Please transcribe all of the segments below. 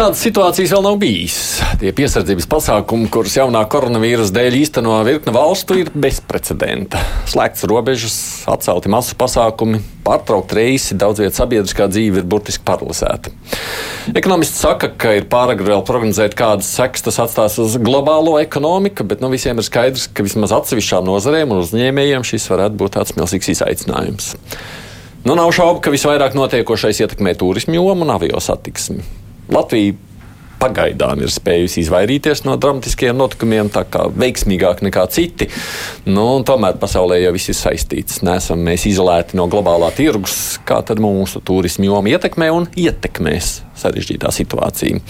Tādas situācijas vēl nav bijis. Tie piesardzības pasākumi, kurus jaunā koronavīrusa dēļ īsteno virkne valstu, ir bezprecedenta. Slēgts robežas, atcelti masu pasākumi, pārtraukt reisi, daudz vietu sabiedriskā dzīve ir burtiski paralizēta. Ekonomisti saka, ka ir pārāk vēl prognozēt, kādas sekas tas atstās uz globālo ekonomiku, bet nu, visiem ir skaidrs, ka vismaz atsevišķām nozarēm un uzņēmējiem šis varētu būt tāds milzīgs izaicinājums. Nu, nav šaubu, ka visvairāk notiekošais ietekmē turismu jomu un avio satiksmi. Latvija pagaidām ir spējusi izvairīties no dramatiskiem notikumiem, tā kā veiksmīgāk nekā citi. Nu, tomēr pasaulē jau viss ir saistīts. Nesam mēs izolēti no globālā tirgus. Kā tad mūsu turismu joma ietekmē un ietekmēs sarežģītā situācija?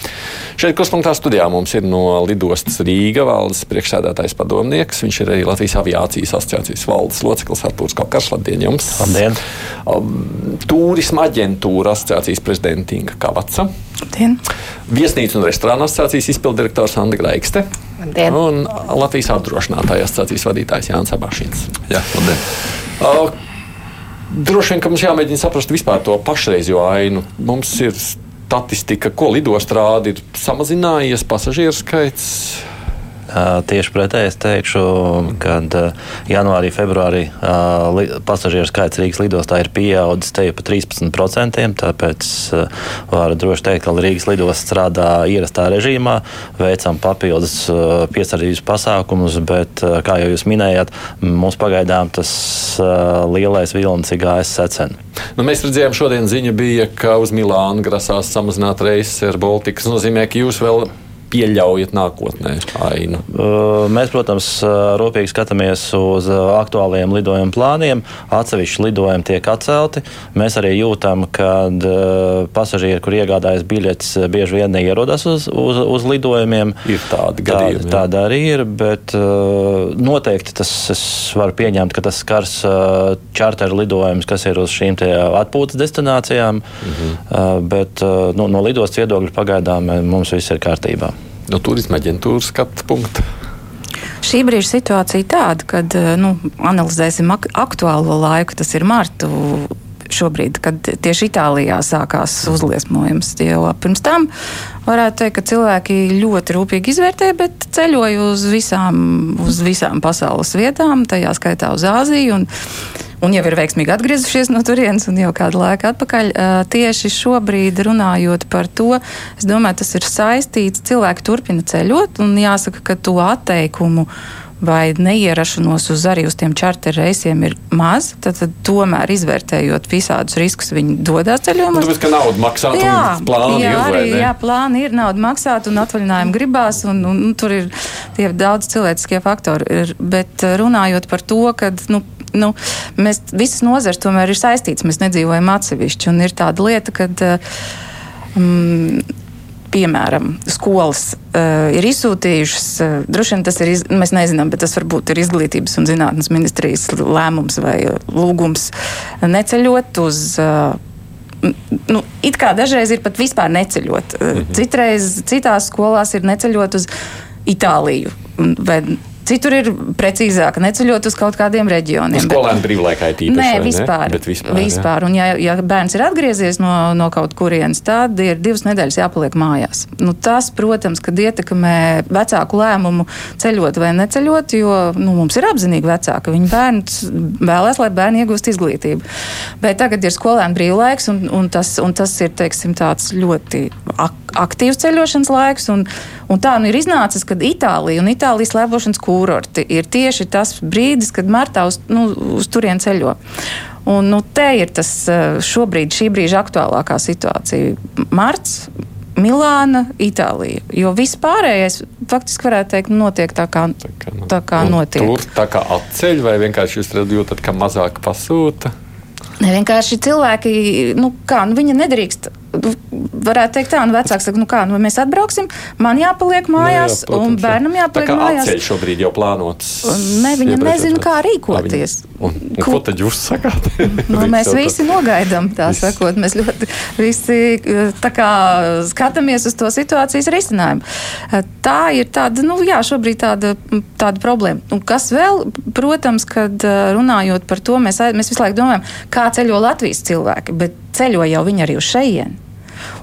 Šeit kurspunktā studijā mums ir no lidostas Rīga valdes priekšsēdētājs padomnieks. Viņš ir arī Latvijas aviācijas asociācijas valdes loceklis Artūrs Kalkars. Labdien jums! Labdien! Um, Turisma aģentūra asociācijas prezidenta Inga Kavaca. Labdien! Viesnīcu un restorānu asociācijas izpildirektors Anna Graigste. Labdien. Un Latvijas apdrošinātāja asociācijas vadītājs Jānis Abašins. Jā, labdien! Uh, droši vien, ka mums jāmēģina saprast vispār to pašreizējo ainu. Mums ir statistika, ko lidost rāda, ir samazinājies pasažieru skaits. Tieši pretēji es teikšu, ka janvārī, februārī pasažieru skaits Rīgas lidostā ir pieaudzis te jau pa 13%. Tāpēc varu droši teikt, ka Rīgas lidosta strādā ierastā režīmā, veicam papildus piesardzības pasākumus, bet, kā jau jūs minējāt, mums pagaidām tas lielais vilnis ir gājis secen. Nu, mēs redzējām, šodien ziņa bija, ka uz Milānu grasās samazināt reises ar Baltiku. Tas nozīmē, ka jūs vēl pieļaujat nākotnē ainu? Mēs, protams, rūpīgi skatāmies uz aktuālajiem lidojumu plāniem. Atsevišķi lidojumi tiek atcelti. Mēs arī jūtam, ka pasažieri, kur iegādājas biļetes, bieži vien neierodas uz, uz, uz lidojumiem. Ir tādi gadījumi. Tā, tāda arī ir, bet noteikti tas es varu pieņemt, ka tas skars čarteru lidojumus, kas ir uz šīm atpūtas destinācijām. Mhm. Bet nu, no lidostas viedokļa pagaidām mums viss ir kārtībā no turisma aģentūras skatu punkta? Šī brīža situācija tāda, kad nu, analizēsim ak aktuālo laiku, tas ir martu. Šobrīd, kad tieši Itālijā sākās uzliesmojums, jau pirms tam varētu teikt, ka cilvēki ļoti rūpīgi izvērtē, bet ceļoja uz visām, uz visām pasaules vietām, tajā skaitā uz Āziju. Un, un jau ir veiksmīgi atgriezušies no turienes un jau kādu laiku atpakaļ. Tieši šobrīd runājot par to, es domāju, tas ir saistīts. Cilvēki turpina ceļot un jāsaka, ka to atteikumu vai neierašanos uz arī uz tiem čarter reisiem ir maz, tad, tad tomēr izvērtējot visādus riskus, viņi dodas ceļojumos. Tāpēc, ka nauda maksā, jā, plāni jā, ir. Arī, jā, plāni ir, nauda maksāt un atvaļinājumu gribās, un, un, un tur ir tie daudz cilvēciskie faktori. Ir, bet runājot par to, ka, nu, nu, mēs visas nozars tomēr ir saistītas, mēs nedzīvojam atsevišķi. Un ir tāda lieta, ka. Um, piemēram, skolas uh, ir izsūtījušas, uh, droši vien tas ir, iz, mēs nezinām, bet tas varbūt ir izglītības un zinātnes ministrijas lēmums vai lūgums neceļot uz. Uh, nu, it kā dažreiz ir pat vispār neceļot. Uh, citreiz citās skolās ir neceļot uz Itāliju vai Citur ir precīzāk, neceļot uz kaut kādiem reģioniem. Skolēnu brīvlaikā ir īpaši. Nē, vispār. Ne? vispār, vispār. Un, ja, ja bērns ir atgriezies no, no kaut kurienes, tad ir divas nedēļas jāpaliek mājās. Nu, tas, protams, kad ietekmē vecāku lēmumu ceļot vai neceļot, jo nu, mums ir apzinīgi vecāki. Viņi bērns vēlēs, lai bērni iegūst izglītību. Bet tagad ir skolēnu brīvlaiks, un, un, tas, un tas ir teiksim, ļoti ak aktīvs ceļošanas laiks. Un, un tā nu ir iznācis, ka Itālija un Itālijas slēpošanas kurorti ir tieši tas brīdis, kad martā uz, nu, uz turien ceļo. Un, nu, te ir tas šobrīd, šī brīža aktuālākā situācija. Marts, Milāna, Itālija. Jo viss pārējais faktiski varētu teikt, notiek tā kā, tā kā, tā kā notiek. Tur tā kā atceļ vai vienkārši jūs jūtat, ka mazāk pasūta? Ne vienkārši cilvēki, nu, kā, nu, viņi nedrīkst varētu teikt tā, un vecāks saka, nu kā, nu mēs atbrauksim, man jāpaliek mājās, Nu jā, un protams, jā. bērnam jāpaliek Tā kā mājās. atceļ šobrīd jau plānots. Un Ne, viņa nezina, kā rīkoties. viņa- Un, un Ko- ko tad jūs sakāt? Nu, mēs visi nogaidām, tā Viss. sakot. Mēs ļoti visi eh, tā kā skatāmies uz to situācijas risinājumu. Eh, Tā ir tāda, nu jā, šobrīd tāda, tāda problēma. Un kas vēl, protams, kad eh, runājot par to, mēs, mēs visu laiku domājam, kā ceļo Latvijas cilvēki, bet ceļo jau viņi arī uz šejienu.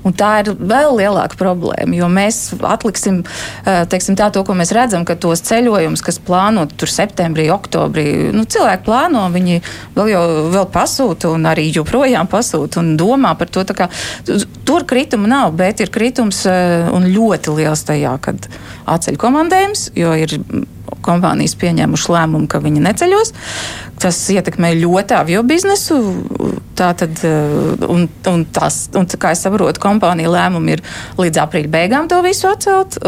Un tā ir vēl lielāka problēma, jo mēs atliksim eh, teiksim, tā, to, ko mēs redzam, ka tos ceļojumus, kas plānoti tur septembrī, oktobrī, nu, cilvēki plāno, viņi vēl jau vēl pasūta un arī joprojām pasūta un domā par to. Kā, tur krituma nav, bet ir kritums eh, un ļoti liels tajā, kad atceļ komandējums, jo ir kompānijas pieņēmuši lēmumu, ka viņi neceļos. Tas ietekmē ļoti avio biznesu. Tātad, eh, un, un tas, un, kā es saprotu, kompānija lēmumi ir līdz aprīļa beigām to visu atcelt.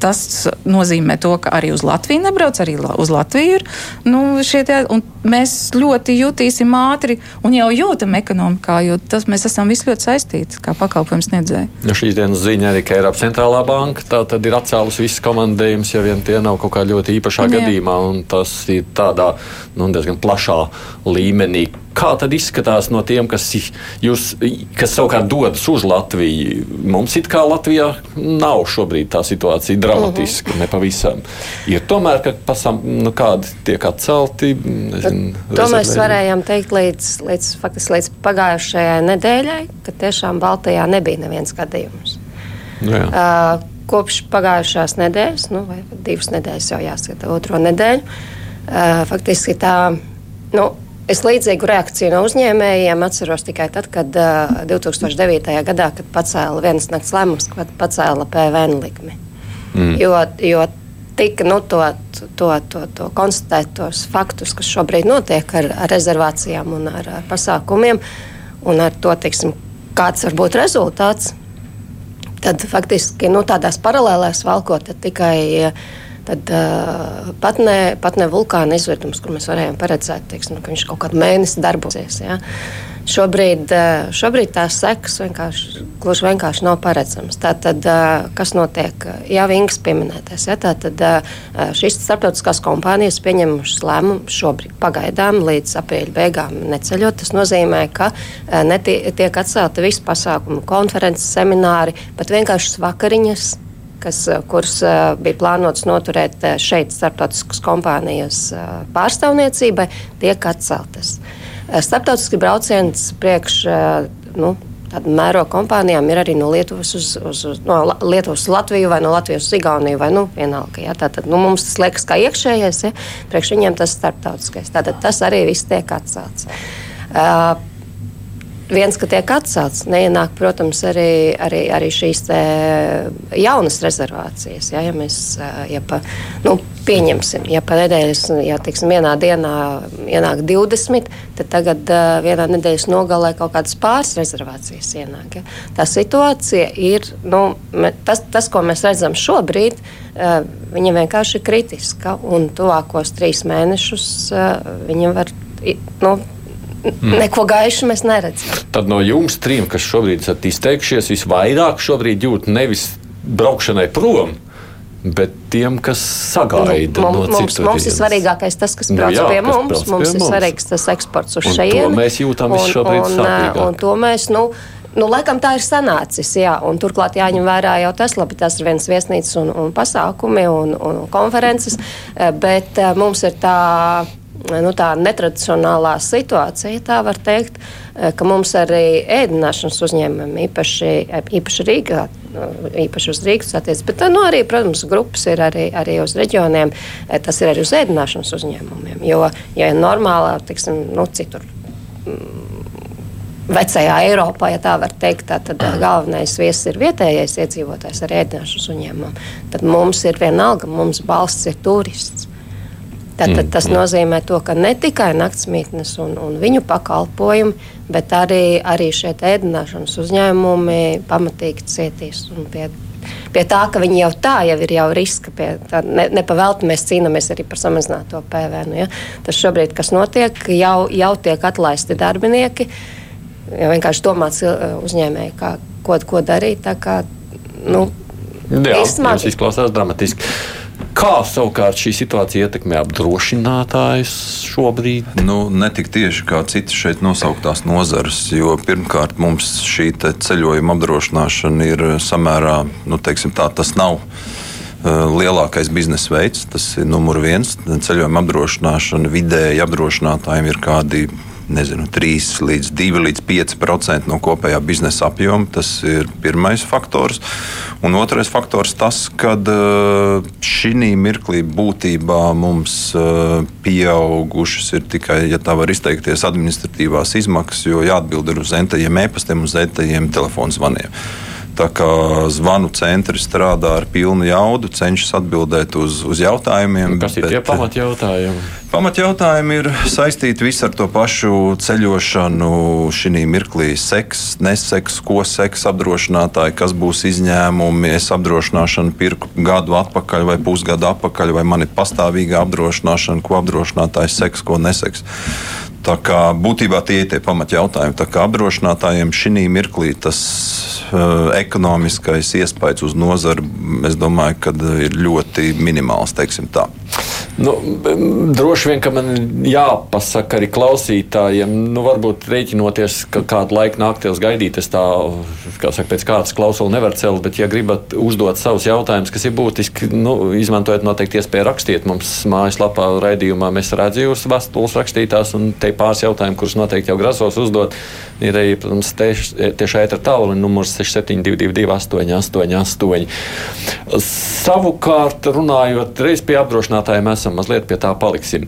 Tas nozīmē to, ka arī uz Latviju nebrauc, arī uz Latviju ir. Nu, tie, mēs ļoti jutīsim ātri un jau jūtam ekonomikā, jo tas mēs esam visi ļoti saistīti kā pakalpojums sniedzēji. Nu, šīs dienas ziņa arī, ka Eiropas centrālā banka tā tad ir atcēlusi visus komandējumus, ja vien tie nav kaut kā ļoti īpašā Jā. gadījumā, un tas ir tādā nu, diezgan plašā līmenī. Kā tad izskatās no tiem, kas, jūs, kas savukārt dodas uz Latviju? Mums it kā Latvijā nav šobrīd tā situācija dramatiska, Mhm. nepavisam. Ir tomēr, ka pasam, nu, kādi tiek atcelti. Nezinu, To mēs varējām teikt līdz, līdz, faktiski līdz pagājušajai nedēļai, kad tiešām Baltijā nebija neviens gadījums. Nu. Uh, kopš pagājušās nedēļas, nu, vai divas nedēļas jau jāskata otro nedēļu, uh, faktiski tā, nu, es līdzīgu reakciju no uzņēmējiem atceros tikai tad, kad uh, 2009. gadā, kad pacēla vienas nakts lēmums, kad pacēla PVN likmi. Mm. Jo, jo tika nu, to, to, to, to konstatēt tos faktus, kas šobrīd notiek ar, ar rezervācijām un ar, ar pasākumiem, un ar to, teiksim, kāds var būt rezultāts. Tad faktiski nu, tādās paralēlēs valkot tikai tad, uh, pat, ne, pat ne vulkāna izvirdums, kur mēs varējām paredzēt, teiksim, ka viņš kaut kādu mēnesi darbosies. Ja. Šobrīd, šobrīd tās sekas vienkārši, gluži vienkārši nav paredzamas. Tātad, kas notiek? Jā, Vings pieminētais. Ja, tātad šīs starptautiskās kompānijas pieņemušas lēmumu šobrīd pagaidām līdz aprīļa beigām neceļot. Tas nozīmē, ka eh, neti- tiek atcelti visi pasākumi, konferences, semināri, pat vienkāršas vakariņas kas, eh, kuras eh, bija plānotas noturēt eh, šeit, starptautiskas kompānijas pārstāvniecībai, tiek atceltas. Starptautiski brauciens priekš nu, tādām mēroga kompānijām ir arī no Lietuvas uz, uz, uz, no Lietuvas uz Latviju vai no Latvijas uz Igauniju. Vai, nu, vienalga, ja? Tātad, nu, mums tas liekas kā iekšējais, ja? priekš viņiem tas ir starptautiskais. Tātad tas arī viss tiek atcelts. Uh, viens, ka tiek atcelts, neienāk, protams, arī, arī, arī šīs jaunas rezervācijas. Ja, ja mēs ja pa, nu, pieņemsim, ja pa nedēļas, ja teiksim, vienā dienā ienāk 20, tad tagad uh, vienā nedēļas nogalē kaut kādas pāris rezervācijas ienāk. Ja. Tā situācija ir, nu, tas, tas, ko mēs redzam šobrīd, uh, viņa vienkārši ir kritiska un tuvākos trīs mēnešus uh, viņa var. i- Nu, Neko gaišu mēs neredzam. Tad no jums trim, kas šobrīd esat izteikšies, visvairāk šobrīd jūt nevis braukšanai prom, bet tiem, kas sagaida Nu, no mums, mums, citur mums ir svarīgākais tas, kas Nu brauc jā, pie mums. brauc Mums pie ir svarīgs tas eksports uz šejieni. mēs jūtam Un- šobrīd un, sāpīgāk. un to mēs, nu, Nu, laikam tā ir sanācis. Jā, un turklāt jāņem vērā jau tas, labi, tas ir viens viesnīcas un, un pasākumi un, un konferences, eh, bet eh, mums ir tā, nu, tā netradicionālā situācija, tā var teikt, eh, ka mums arī ēdināšanas uzņēmumi, īpaši, īpaši Rīgā, nu, īpaši uz Rīgas attiecas, bet nu, arī, protams, grupas ir arī, arī uz reģioniem, eh, tas ir arī uz ēdināšanas uzņēmumiem, jo, ja normālā, tiksim, nu, citur vecajā Eiropā, ja tā var teikt, tā, tad galvenais viesis ir vietējais iedzīvotājs ar ēdināšanas uzņēmumu. Tad mums ir vienalga, mums balsts ir turists. Tātad tas nozīmē, to, ka ne tikai naktsmītnes un, un viņu pakalpojumi, bet arī, arī šie ēdināšanas uzņēmumi pamatīgi cietīs. Pie, pie tā, ka viņi jau tā jau ir jau riska, pie tā ne, nepavēlti mēs cīnāmies arī par samazināto PVN. Ja? Tas šobrīd, kas notiek, jau, jau tiek atlaisti darbinieki. Ja vienkārši domāts uzņēmēji, kā, ko, ko darīt. Kā, nu, Jā, tas izklausās dramatiski. Kā savukārt šī situācija ietekmē apdrošinātājus šobrīd? Nu, ne tik tieši kā citas šeit nosauktās nozares, jo pirmkārt mums šī ceļojuma apdrošināšana ir samērā, nu, teiksim tā, tas nav. uh, Lielākais biznesa veids, tas ir numurs viens. Ceļojuma apdrošināšana vidēji apdrošinātājiem ir kādi nezinu, 3 līdz 2 līdz 5% no kopējā biznesa apjoma. Tas ir pirmais faktors. Un otrais faktors tas, ka šī mirklī būtībā mums eh, pieaugušas ir tikai, ja tā var izteikties, administratīvās izmaksas, jo jāatbild ir uz entajiem e-pastiem, uz entajiem telefonu zvaniem. Tā kā zvanu centri strādā ar pilnu jaudu, cenšas atbildēt uz, uz jautājumiem. Kas ir tie pamatjautājumi? Pamatjautājumi ir saistīti visi ar to pašu ceļošanu, šī mirklī seks, neseks, ko seks apdrošinātāji, kas būs izņēmumi. Es apdrošināšanu pirku gadu atpakaļ vai pusgadu atpakaļ, vai man ir pastāvīga apdrošināšana, ko apdrošinātājs seks, ko neseks. Tā kā būtībā tie ir tie pamatjautājumi. Apdrošinātājiem šī mirklī tas uh, ekonomiskais iespējas uz nozari, es domāju, ka ir ļoti minimāls. Nu, droši vien, ka man jāpasaka arī klausītājiem, nu, varbūt rēķinoties, ka kādu laiku nākties gaidīt, es tā, kā saka, pēc kārtas klausulu nevaru celt, bet, ja gribat uzdot savus jautājumus, kas ir būtiski, nu, izmantojiet noteikti iespēju rakstīt mums mājaslapā raidījumā, mēs redzam jūsu vēstules rakstītās, un te pāris jautājumu, kurus noteikti jau grasos uzdot. Ir arī, protams, tieši ētra tālruņa numurs 6722, 888. Savukārt, runājot reiz pie apdrošinātājiem, esam mazliet pie tā paliksim.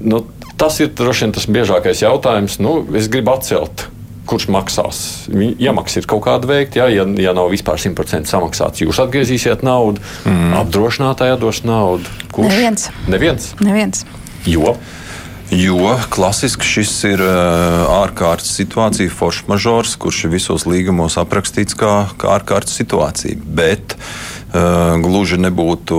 Nu, tas ir droši vien tas biežākais jautājums. Nu, es gribu atcelt kurš maksās. Iemaksa ir kaut kāda veikta, ja, ja, ja nav vispār 100% samaksāts. Jūs atgriezīsiet naudu, mm. apdrošinātāji dos naudu. Kurš? Neviens. Neviens. Neviens. Jo? Jo klasiski šis ir uh, ārkārtas situācija, forša mažors, kurš ir visos līgumos aprakstīts kā, kā ārkārtas situācija. Bet uh, gluži nebūtu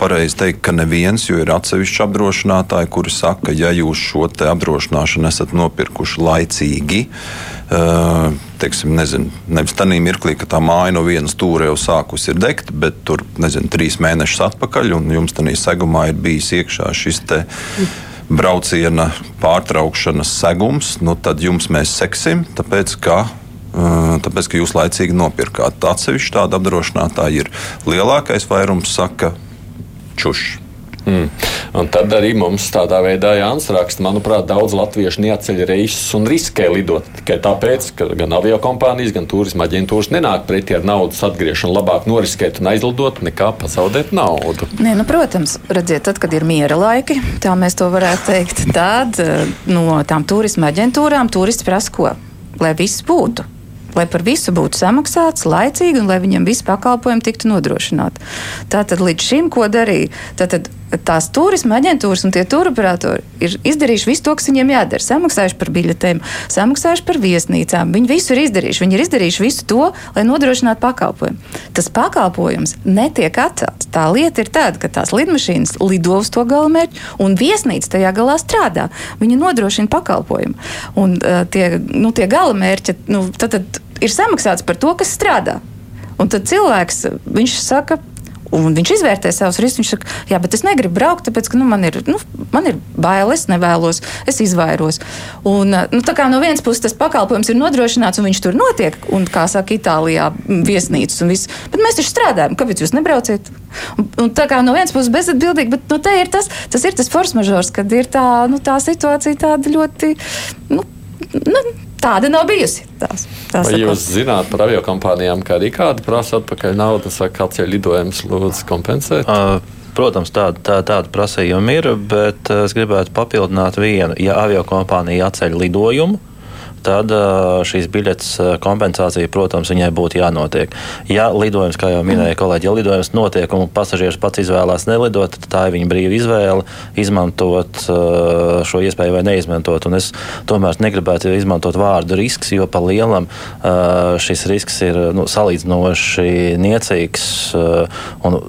pareizi teikt, ka neviens, jo ir atsevišķi apdrošinātāji, kuri saka, ka ja jūs šo apdrošināšanu esat nopirkuši laicīgi, uh, teiksim, nezinu, nevis tā mirklī, ka tā māja no vienas stūra jau sākusi degt, bet tur, nezinu, trīs mēnešus atpakaļ, un jums tajā segumā ir bijis iekšā šis te. Mm brauciena pārtraukšanas segums, nu tad jums mēs seksim, tāpēc ka tāpēc, ka jūs laicīgi nopirkāt. Atsevišķi tāda apdrošinātāja ir lielākais vairums, saka, čušs. Mm. Un tad arī mums tādā veidā Jānis raksta, manuprāt, daudz latviešu neatceļ reisus un riskē lidot tikai tāpēc, ka gan avio kompānijas, gan turisma aģentūras nenāk pretī ar naudas atgriešanu. Labāk noriskēt un aizlidot, nekā pazaudēt naudu. Nē, nu, protams, redziet, tad, kad ir miera laiki, tā mēs to varētu teikt, tad eh, no tām turisma aģentūrām turisti prasa ko? Lai viss būtu lai par visu būtu samaksāts laicīgi un lai viņam visi pakalpojumi tiktu nodrošināti. Tātad līdz šim, ko darīja? Tātad tās turisma aģentūras un tie turoperatori ir izdarījuši visu to, kas viņiem jādara. Samaksājuši par biļetēm, samaksājuši par viesnīcām. Viņi visu ir izdarījuši. Viņi ir izdarījuši visu to, lai nodrošinātu pakalpojumu. Tas pakalpojums netiek atcelts. Tā lieta ir tāda, ka tās lidmašīnas lido uz to galamērķi, un viesnīca tajā galā strādā. Viņi nodrošina pakalpojumu. Un uh, tie, nu, tie galamērķi nu, tad, tad ir samaksāts par to, kas strādā. Un tad cilvēks, viņš saka, Un viņš izvērtē savus riskus. Viņš saka, jā, bet es negribu braukt, tāpēc ka nu, man, ir, nu, man ir bail, es nevēlos, es izvairos. Un, nu, tā kā no vienas puses tas pakalpojums ir nodrošināts, un viņš tur notiek, un, kā saka, Itālijā viesnīcas un viss. Bet mēs taču strādājam, kāpēc jūs nebrauciet? Un, un tā kā no vienas puses bezatbildīgi, bet nu, ir tas, tas ir tas force mažors, kad ir tā, nu, tā situācija tāda ļoti. Nu, nu, Tāda nav bijusi. Tās, tās Vai jūs zināt par avio kompānijām, ka arī kāda prasa atpakaļ naudu, saka, atceļ lidojumus, lūdzu, kompensēt? Uh. Protams, tāda, tā, tāda prasījuma ir, bet es gribētu papildināt vienu. Ja avio kompānija atceļ lidojumu, tad šīs biļetes kompensācija, protams, viņai būtu jānotiek. Ja lidojums, kā jau minēja kolēģi, ja lidojums notiek un pasažieris pats izvēlās nelidot, tad tā ir viņa brīva izvēle izmantot šo iespēju vai neizmantot. Un es tomēr negribētu izmantot vārdu risks, jo pa lielam šis risks ir nu, salīdzinoši niecīgs. Un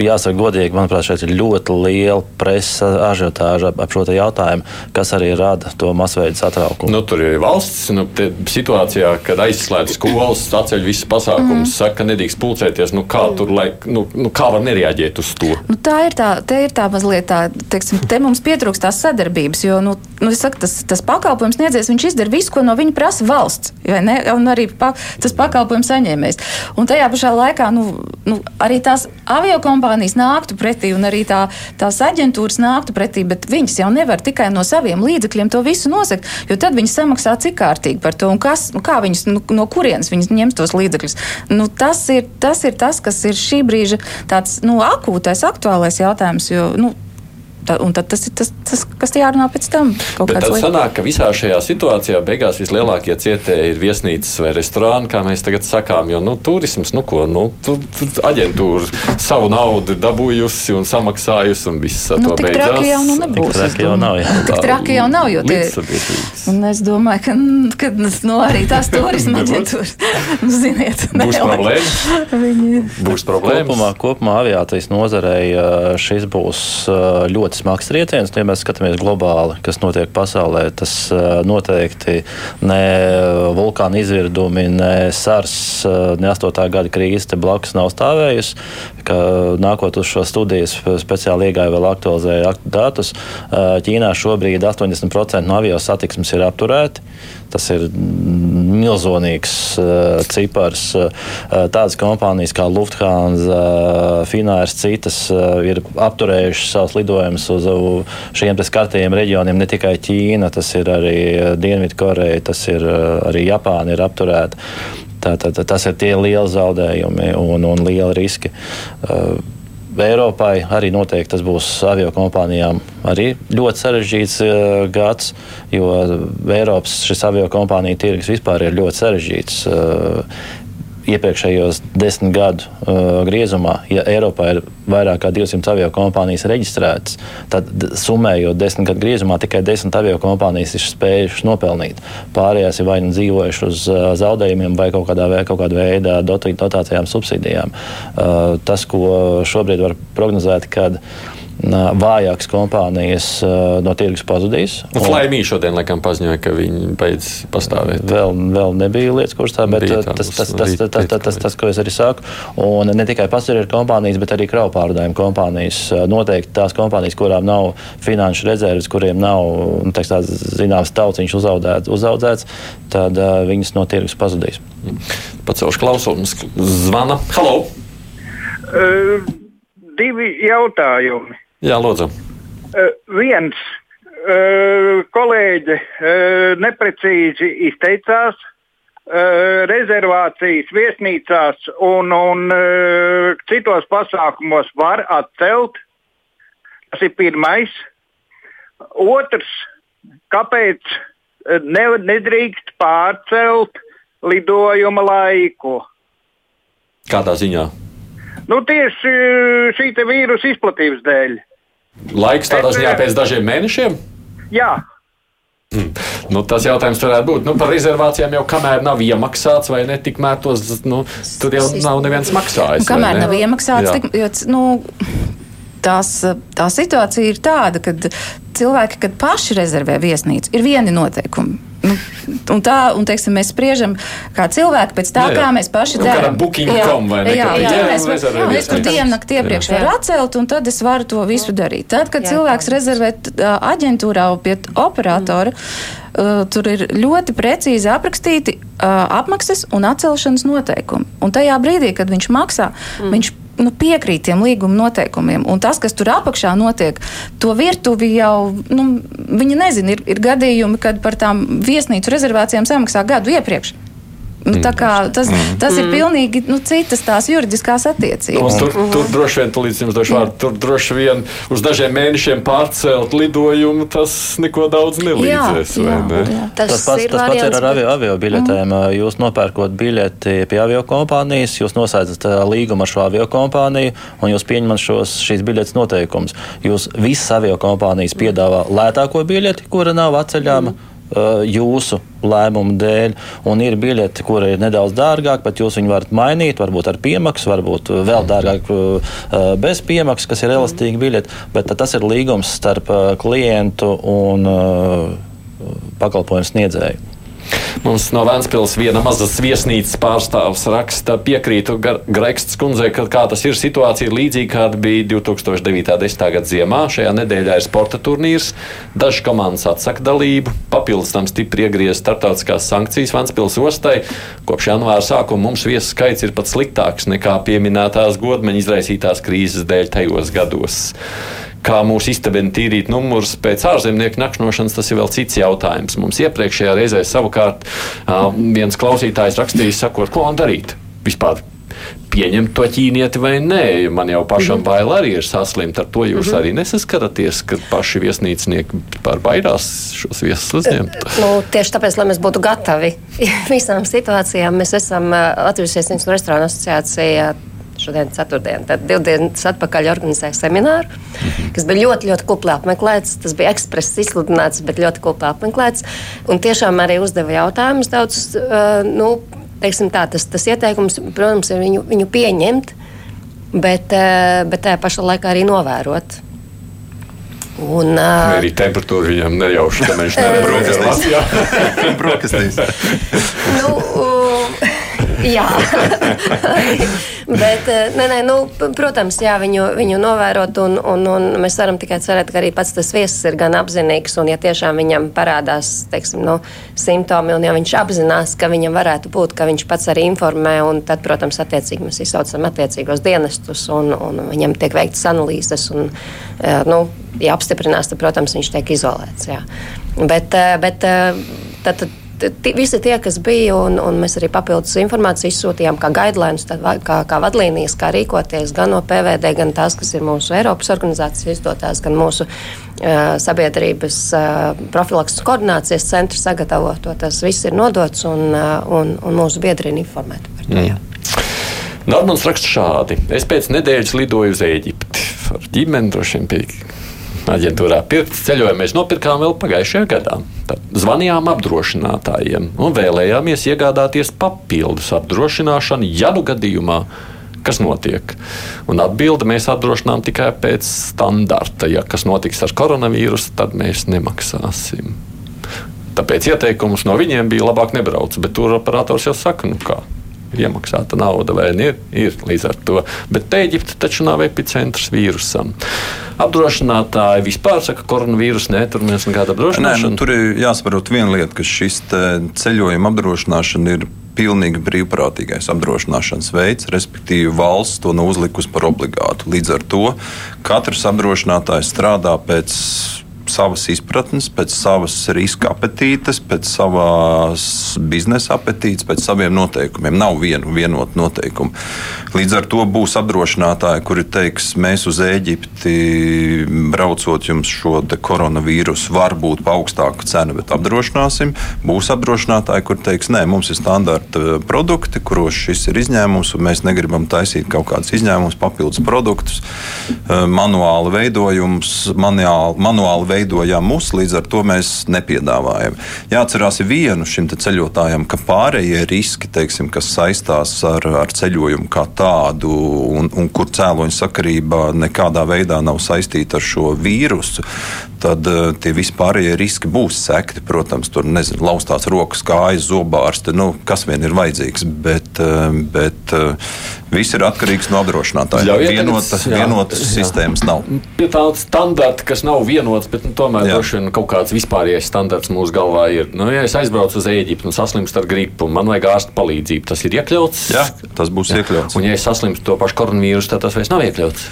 jāsaka godīgi, manuprāt, šeit ir ļoti liela presa ažiotāža ap šo jautājumu, kas arī rada to masveidu satraukumu. Nu, tur ir valsts nu, situācijā, kad aizslēdz skolas, atceļ visas pasākumus, mm. saka, ka nedrīkst pulcēties. Nu, kā, tur, lai, nu, nu, kā var nereaģēt uz to? Nu, tā ir tā, ir tā mazliet tā, teiksim, te mums pietrūkst tās sadarbības, jo nu, nu, saku, tas, tas pakalpojums sniedzējs, viņš izdara visu, ko no viņa prasa valsts, un arī pa, tas pakalpojums saņēmējs. Un tajā pašā laikā nu, nu, arī tās aviokompānijas kompānijas nāktu pretī un arī tā, tās aģentūras nāktu pretī, bet viņas jau nevar tikai no saviem līdzekļiem to visu nosegt, jo tad viņi samaksā cik kārtīgi par to un kas, kā viņas, nu, no kurienes viņas ņems tos līdzekļus. Nu, tas, ir, tas ir tas, kas ir šī brīža tāds nu, akūtais, aktuālais jautājums, jo nu, Tā, un tad tas ir tas, tas kas jārunā pēc tam. Bet tad lieta. sanāk, ka visā šajā situācijā beigās vislielākie cietēji ir viesnīcas vai restorāni, kā mēs tagad sakām. Jo nu, turisms, nu ko, nu, tu, tu, aģentūra savu naudu dabūjusi un samaksājusi un viss nu, to beidzās. Traki jau nu nebūs. Tik traki jau nav. Jā. Tik traki jau nav, jo tie ir. Un es domāju, ka, ka nu, arī tās turisma aģentūras, nu, ziniet, būs problēmas. Viņi... Būs problēmas. Kopumā, kopumā aviācijas nozarei šis būs ļoti ļoti smags trieciens. Ja mēs skatāmies globāli, kas notiek pasaulē, tas noteikti ne vulkāna izvirdumi, ne SARS, ne 8. gada krīze te blakus nav stāvējusi. Nākot uz šo studiju, speciāli iegāju vēl aktualizēju datus. Ķīnā šobrīd 80% no avio satiksmes ir apturēti. Tas ir milzīgs uh, cipars. Uh, tādas kompānijas kā Lufthansa, uh, Finārs, citas uh, ir apturējušas savus lidojumus uz uh, šiem skartajiem reģioniem. Ne tikai Ķīna, tas ir arī Dienvidkoreja, tas ir uh, arī Japāna ir apturēta. Tātad tas ir tie lieli zaudējumi un, un lieli riski. Uh, Eiropai arī noteikti tas būs avio kompānijām arī ļoti sarežģīts uh, gads, jo Eiropas šis avio kompāniju tirgus vispār ir ļoti sarežģīts. Uh, iepriekšējos desmit gadu uh, griezumā, ja Eiropā ir vairāk kā 200 avio kompānijas reģistrētas, tad summējot desmit gadu griezumā, tikai desmit avio kompānijas ir spējušas nopelnīt. Pārējās ir vai nu dzīvojuši uz uh, zaudējumiem, vai kaut kādā, kaut kādā veidā dotācijām, subsīdijām. Uh, tas, ko šobrīd var prognozēt, kad vājākas kompānijas no tirgus pazudīs. Flaimī šodien laikam paziņoja, ka viņi beidz pastāvēt. Vēl, vēl nebija lietas kursā, bet tas, tas, tas, tas, tas, tas, tas, tas, ko es arī saku. Un ne tikai pasažieru kompānijas, bet arī kravu pārvadājumu kompānijas. Noteikti tās kompānijas, kurām nav finanšu rezerves, kuriem nav nu, teiks, tāds, zināms tauciņš uzaudzēts, uzaudzēts tad uh, viņas no tirgus pazudīs. Pacelšu klausumus. Zvana. Halo! Uh, divi jautājumi. Jā, lūdzu. Uh, viens uh, kolēģi uh, neprecīzi izteicās. Uh, rezervācijas viesnīcās un, un uh, citos pasākumos var atcelt. Tas ir pirmais. Otrs, kāpēc ne, nedrīkst pārcelt lidojuma laiku? Kādā ziņā? Nu, tieši šī vīrusu izplatības dēļ. Laiks tādā ziņā pēc dažiem mēnešiem? Jā. Mm. Nu, tas jautājums varētu būt nu, par rezervācijām, jau kamēr nav iemaksāts vai ne, tikmēr tos nu, tur jau nav neviens maksājis. Nu, kamēr nav iemaksāts, tik, jo, nu, tās, tā situācija ir tāda, ka cilvēki, kad paši rezervē viesnīcu, ir vieni noteikumi. Nu, un tā, un teiksim, mēs spriežam kā cilvēki pēc tā, jā, jā. kā mēs paši nu, darām. Booking.com vai ne? Jā, jā, jā, mēs, jā, mēs tur dienu nakti iepriekš varam atcelt, un tad es varu to visu darīt. Tad, kad jā, cilvēks rezervē aģentūrā pie operatora, uh, tur ir ļoti precīzi aprakstīti uh, apmaksas un atcelšanas noteikumi. Un tajā brīdī, kad viņš maksā, mm. viņš nu, piekrīt tiem līguma noteikumiem. Un tas, kas tur apakšā notiek, to virtuvi jau nu, viņi nezina. Ir, ir gadījumi, kad par tām viesnīcu rezervācijām samaksā gadu iepriekš. Nu, kā, tas, mm. tas ir pilnīgi nu, citas tās juridiskās attiecības. Un tur, tur droši vien, līdz jums došu vārdu, tur droši vien uz dažiem mēnešiem pārcelt lidojumu, tas neko daudz nelīdzēs. Jā, jā, ne? jā. Tas, tas pats, tas pats ir ar avio, avio biļetēm. Mm. Jūs nopērkot biļeti pie avio kompānijas, jūs noslēdzat līgumu ar šo avio kompāniju un jūs pieņemat šos, šīs biļetes noteikumus. Jūs visas avio kompānijas piedāvā lētāko biļeti, kura nav atceļama. Mm jūsu lēmumu dēļ, un ir biļeti, kuri ir nedaudz dārgāki, bet jūs viņu varat mainīt, varbūt ar piemaksu, varbūt vēl dārgāk bez piemaksas, kas ir elastīgi biļeti, bet tas ir līgums starp klientu un pakalpojumu sniedzēju. Mums no Vēncpils viena mazas viesnīcas pārstāvs raksta, piekrītu Greksts kundzei, ka kā tas ir situācija līdzīga, kāda bija 2009. gada ziemā. Šajā nedēļā ir sporta turnīrs, dažas komandas atsaka dalību, papildus tam stipri iegrieztas starptautiskās sankcijas Vēncpils ostai. Kopš janvāra sākuma mums viesu skaits ir pat sliktāks nekā pieminētās godmeņa izraisītās krīzes dēļ tajos gados kā mūsu istabeni tīrīt numurus pēc ārzemnieku nakšņošanas, tas ir vēl cits jautājums. Mums iepriekšējā reizē savukārt viens klausītājs rakstījis, sakot, ko man darīt vispār. Pieņemt to ķīnieti vai nē, man jau pašam mm bail arī ir saslimt. Ar to jūs mm -hmm. arī nesaskaraties, ka paši viesnīcinieki pār baidās šos viesus uzņemt. Nu, tieši tāpēc, lai mēs būtu gatavi visām situācijām, mēs esam Latvijas Viesnīcu Restorānu asociācija šodien, ceturtdien, tad divas dienas atpakaļ organizēja semināru, kas bija ļoti, ļoti kupli apmeklēts. Tas bija ekspress izsludināts, bet ļoti kupli apmeklēts. Un tiešām arī uzdeva jautājumus daudz. Uh, nu, tā, tas, tas ieteikums, protams, ir viņu, viņu pieņemt, bet, uh, bet tajā pašā laikā arī novērot. Un, uh, arī temperatūra viņam nejauši, ka viņš nevar brokastīs. nu, Jā, bet, eh, nē, nē, nu, protams, jā, viņu, viņu novērot, un, un, un mēs varam tikai cerēt, ka arī pats tas viesis ir gan apzinīgs, un ja tiešām viņam parādās teiksim, nu, simptomi, un ja viņš apzinās, ka viņam varētu būt, ka viņš pats arī informē, un tad, protams, attiecīgi mēs izsaucam attiecīgos dienestus, un, un viņam tiek veiktas analīzes, un, eh, nu, ja apstiprinās, tad, protams, viņš tiek izolēts. Jā. Bet, eh, bet tad, tad visi tie, kas bija, un, un mēs arī papildus informāciju izsūtījām, kā guidelines, kā, kā vadlīnijas, kā rīkoties gan no PVD, gan tās, kas ir mūsu Eiropas organizācijas izdotās, gan mūsu uh, sabiedrības uh, profilakses koordinācijas centra sagatavoto. Tas viss ir nodots un, uh, un, un mūsu biedri ir informēti par to. Mm. Normāls raksts šādi. Es pēc nedēļas lidoju uz Eģipti. Ar ģimeni droši vien pie aģentūrā pirkt ceļojumu mēs nopirkām vēl pagājušajā gadā. Tad zvanījām apdrošinātājiem un vēlējāmies iegādāties papildus apdrošināšanu, ja nu gadījumā kas notiek. Un atbildi mēs apdrošinām tikai pēc standarta. Ja kas notiks ar koronavīrusu, tad mēs nemaksāsim. Tāpēc ieteikums no viņiem bija labāk nebraukt, bet tur operators jau saka, nu kā iemaksāta nauda vai ir, ir līdz ar to. Bet te Eģipte taču nav epicentrs vīrusam. Apdrošinātāji vispār saka, ka koronavīrus nē, tur mēs nekāda apdrošināšana. Nē, nu, tur ir jāsaprot viena lieta, ka šis ceļojuma apdrošināšana ir pilnīgi brīvprātīgais apdrošināšanas veids, respektīvi valsts to nav uzlikusi par obligātu. Līdz ar to katrs apdrošinātājs strādā pēc savas izpratnes, pēc savas riska apetītes, pēc savas biznesa apetītes, pēc saviem noteikumiem. Nav vienu vienotu noteikumu. Līdz ar to būs apdrošinātāji, kuri teiks, mēs uz Eģipti braucot jums šo koronavīrusu, var būt augstāka cena, bet apdrošināsim. Būs apdrošinātāji, kur teiks, nē, mums ir standarta produkti, kuros šis ir izņēmums, un mēs negribam taisīt kaut kādus izņēmumus, papildus produktus, eh, manuāli veidojums, manuāli, manuāli veidojām mus, līdz ar to mēs nepiedāvājam. Jāatcerās vienu šim ceļotājam, ka pārējie riski, teiksim, kas saistās ar, ar ceļojumu kā tādu, un, un kur cēloņa sakarība nekādā veidā nav saistīta ar šo vīrusu, tad uh, tie vispārējie riski būs sekti. Protams, tur nezinu, laustās rokas, kājas, zobārste, nu, kas vien ir vajadzīgs. Bet, uh, bet uh, viss ir atkarīgs no apdrošinātāja. Vienotas, vienotas sistēmas nav. Pie tāda standarta, kas nav vienots, bet nu, tomēr droši vien kaut kāds vispārējais standarts mūsu galvā ir. Nu, ja es aizbraucu uz Eģiptu un saslimstu ar gripu, man vajag ārsta palīdzību, tas ir iekļauts. Jā, tas būs Jā. iekļauts. Un ja es saslimstu to pašu koronavīrusu, tad tas vairs nav iekļauts.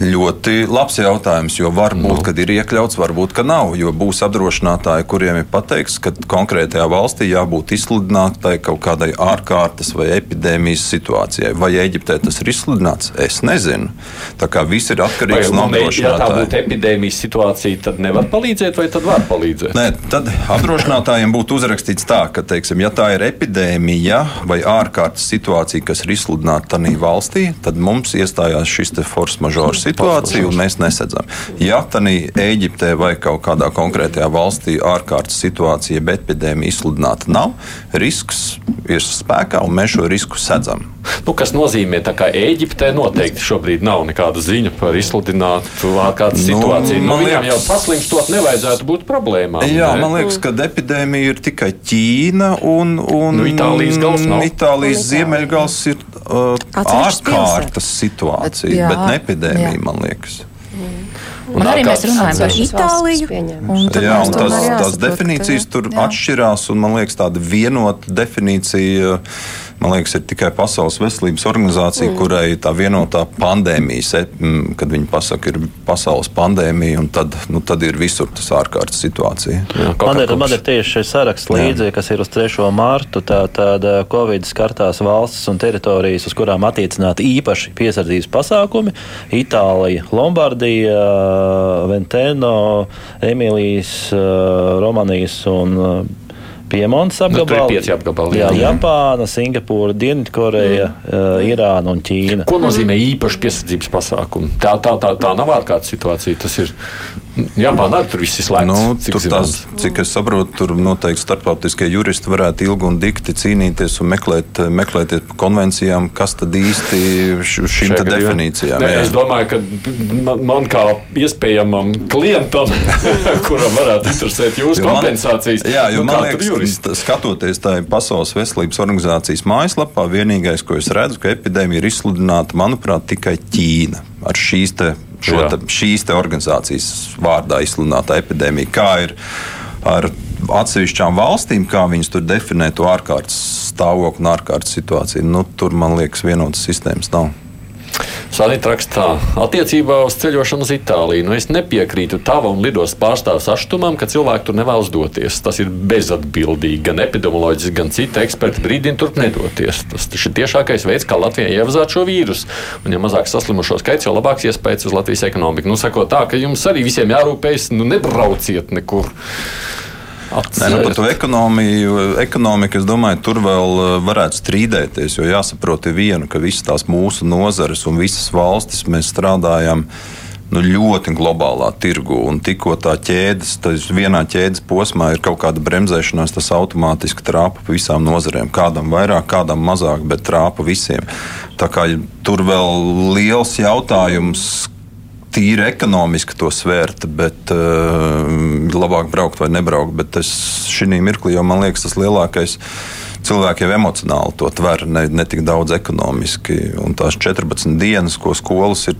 Ļoti labs jautājums, jo var būt, no. ka ir iekļauts, varbūt, ka nav. Jo būs apdrošinātāji, kuriem ir pateikts, ka konkrētajā valstī jābūt izsludinātai kaut kādai ārkārtas vai epidēmijas situācijai. Vai Eģiptē tas ir izsludināts? Es nezinu. Tā kā viss ir atkarīgs no apdrošinātāja. Ja tā būtu epidēmijas situācija, tad nevar palīdzēt, vai tad var palīdzēt? Nē, tad apdrošinātājiem būtu uzrakstīts tā, ka, teiksim, ja tā ir epidēmija vai ārkārtas situācija, kas ir izsludināta tādā valstī, tad mums iestājās šis force majeure situācija, un mēs nesadzam. Ja tādā Eģiptē vai kaut kādā konkrētajā valstī ārkārtas situācija, bet epidēmija izsludināta nav, risks ir spēkā, un mēs šo risku sedzam. Nu, kas nozīmē, ka Eģiptē noteikti šobrīd nav nekāda ziņa par izsludinātu ārkārtas Nu, situāciju. Nu, man viņam jau liekas- paslimstot nevajadzētu būt problēmām. Jā, ne? man liekas, ka epidēmija ir tikai Ķīna un, un Nu, Itālijas gals nav. Itālijas ziemeļgals ir uh, ārkārtas situācija, Jā, bet ne epidēmija, jā. man liekas. Un arī mēs runājam par Itāliju. un Jā, un tās, tās definīcijas tur jā. atšķirās, un man liekas, tāda vienota definīcija. Man liekas, ir tikai Pasaules veselības organizācija, mm. kurai tā vienotā pandēmija, mm, kad viņi pasaka, ir pasaules pandēmija, un tad, nu, tad ir visur tas ārkārtas situācija. Jā, Man ir, man ir tieši šis saraksts līdzi, kas ir uz 3. mārtu. Tātad Covid skartās valstis un teritorijas, uz kurām attiecināti īpaši piesardzības pasākumi - Itālija, Lombardija, Venteno, Emīlijas, Romanijas un Piemontes Nu, ir apgabali. pieci apgabali, Jā. Japāna, Singapūra, Dienvidkoreja, mm. Irāna un Ķīna. Ko nozīmē īpaši piesardzības pasākumi? Tā, tā, tā, tā nav ārkārtas situācija. Tas ir Japānā, arī tur viss ir slēgts. Nu, cik tur tās, cik es saprotu, tur noteikti starptautiskie juristi varētu ilgi un dikti cīnīties un meklēt, meklēties pa konvencijām, kas tad īsti šīm definīcijām Nē, jā. es domāju, ka man, man kā iespējamam klientam, kuram varētu interesēt jūsu kompensācijas, Jā, jo nu, man liekas, skatoties tajā Pasaules veselības organizācijas mājaslapā, vienīgais, ko es redzu, ka epidēmija ir izsludināta, manuprāt, tikai Ķīna ar šīs te, te, šīs te organizācijas vārdā izsludināta epidēmija. Kā ir ar atsevišķām valstīm, kā viņas tur definē to ārkārtas stāvokli un ārkārtas situāciju, nu, tur man liekas, vienotas sistēmas nav. Sanita rakstā, attiecībā uz ceļošanu uz Itāliju. Nu, es nepiekrītu tava un lidos pārstāvs aštumam, ka cilvēki tur nevēlas doties. Tas ir bezatbildīgi. Gan epidemioloģiski, gan citi eksperti brīdina turp nedoties. Tas ir tiešākais veids, kā Latvijai ievazāt šo vīrusu. Un, ja mazāk saslimušo skaits, jo labāks iespējas uz Latvijas ekonomiku. Nu, sakot tā, ka jums arī visiem jārūpējas, nu, nebrauciet nekur. Nē, nu, par to ekonomiju, ekonomiku, es domāju, tur vēl eh, varētu strīdēties. Jo jāsaprot ir viena, ka visas tās mūsu nozares un visas valstis mēs strādājam. Nu, ļoti globālā tirgu, un tikko tā ķēdes, tas vienā ķēdes posmā ir kaut kāda bremzēšanās, tas automātiski trāpa pa visām nozarēm. Kādam vairāk, kādam mazāk, bet trāpa visiem. Tā kā tur vēl liels jautājums, tīri ekonomiski to svērt, bet uh, labāk braukt vai nebraukt. Bet es šī mirklī jau man liekas, tas lielākais. Cilvēki jau emocionāli to tver, ne, ne tik daudz ekonomiski. Un tās 14 dienas, ko skolas ir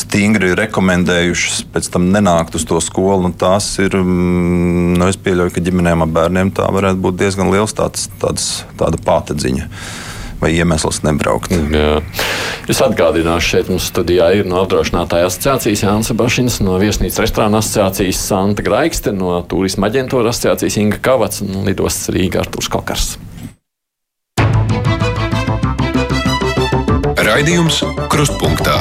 stingri rekomendējušas, pēc tam nenākt uz to skolu, nu, tās ir. mm, Nu, es pieļauju, ka ģimenēm ar bērniem tā varētu būt diezgan liels tāds, tāds, tāda pātedziņa vai iemesls nebraukt. Jā. Es atgādināšu, šeit mums studijā ir no apdrošinātāja asociācijas Jānis Bašins, no viesnīcas restorāna asociācijas Santa Graikste, no turisma aģentūra asociācijas Inga Kavats un lidostas Rīga Artūrs Kokars. Raidījums Krustpunktā.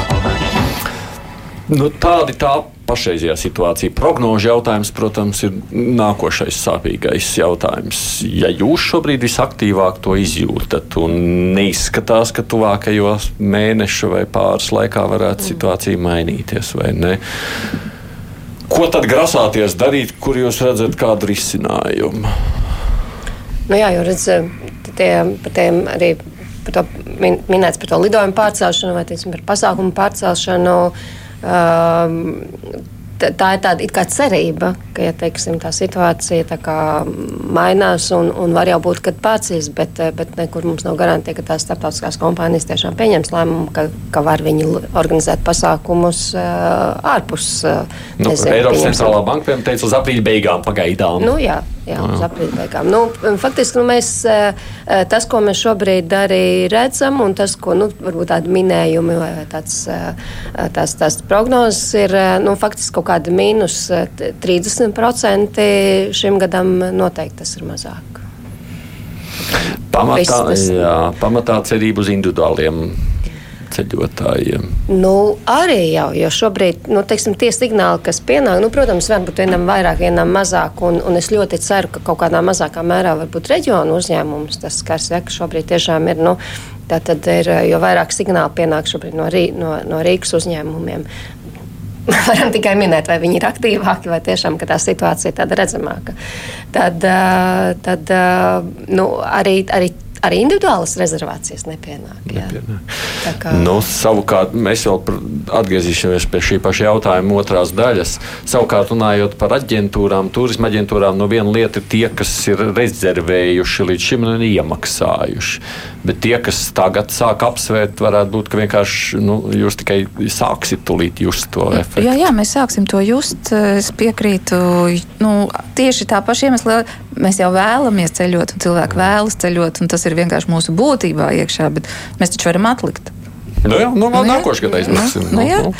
Nu, tāda ir tā pašreizējā situācija. Prognožu jautājums, protams, ir nākošais sāpīgais jautājums. Ja jūs šobrīd visaktīvāk to izjūtat un neizskatās, ka tuvākajo mēnešu vai pāris laikā varētu situācija mainīties, vai ne? Ko tad grasāties darīt, kur jūs redzat kādu risinājumu? Nu, jā, jau redzat, tie, par tiem arī par to min, minēts par to lidojumu pārcelšanu vai teiksim, par pasākumu pārcelšanu. Um, Um. Tā ir tāda kā cerība, ka ja, teiksim, tā situācija tā kā mainās un, un var jau būt, kad pārcīs, bet, eh, bet nekur mums nav garantija, ka tās starptautiskās kompānijas tiešām pieņems lēmumu, ka, ka var viņi organizēt pasākumus uh, ārpus. Uh, Nu, Eiropas centrālā banka piemēram, teica, uz aprīļa beigām pagaidām. Nu, jā, jā, uz aprīļa beigām. Nu, faktiski nu, mēs, tas, ko mēs šobrīd arī redzam, un tas, ko nu, varbūt tādi minējumi vai tāds, tās, tās prognozes ir nu, faktiski kaut kādi mīnus eh, t- 30% šim gadam noteikti tas ir mazāk. Pamatā, tas- jā, pamatā cerība uz individuāliem ceļotājiem. Nu, arī jau, jo šobrīd nu, teiksim, tie signāli, kas pienāk, nu, protams, varbūt vienam vairāk, vienam mazāk. Un, un es ļoti ceru, ka kaut kādā mazākā mērā varbūt reģionu uzņēmumus tas skars, ja, ka šobrīd tiešām ir. Nu, Tātad ir, jo vairāk signālu pienāk šobrīd no, Rī, no, no Rīgas uzņēmumiem, varam tikai minēt, vai viņi ir aktīvāki, vai tiešām tā situācija ir tāda redzamāka. Tad, tad nu, arī, arī arī individuālas rezervācijas nepienāk. nepienāk. Kā... Nu, savukārt, mēs vēl atgriezīsimies pie šī paša jautājuma otrās daļas. Savukārt, runājot par aģentūrām, turisma aģentūrām, no viena lieta ir tie, kas ir rezervējuši līdz šim un iemaksājuši. Bet tie, kas tagad sāk apsvērt, varētu būt, ka vienkārši nu, jūs tikai sāksiet tulīt just to efektu. Jā, jā, mēs sāksim to just. Es piekrītu. Nu, tieši tā paša iemesla mēs jau vēlamies ceļot, un cilvēki vēlas ceļot, un tas ir vienkārši mūsu būtībā iekšā, bet mēs taču varam atlikt. Nu jā, nu, nu, nākošais gads aizmirsim. Nu, nu, jā. Nu.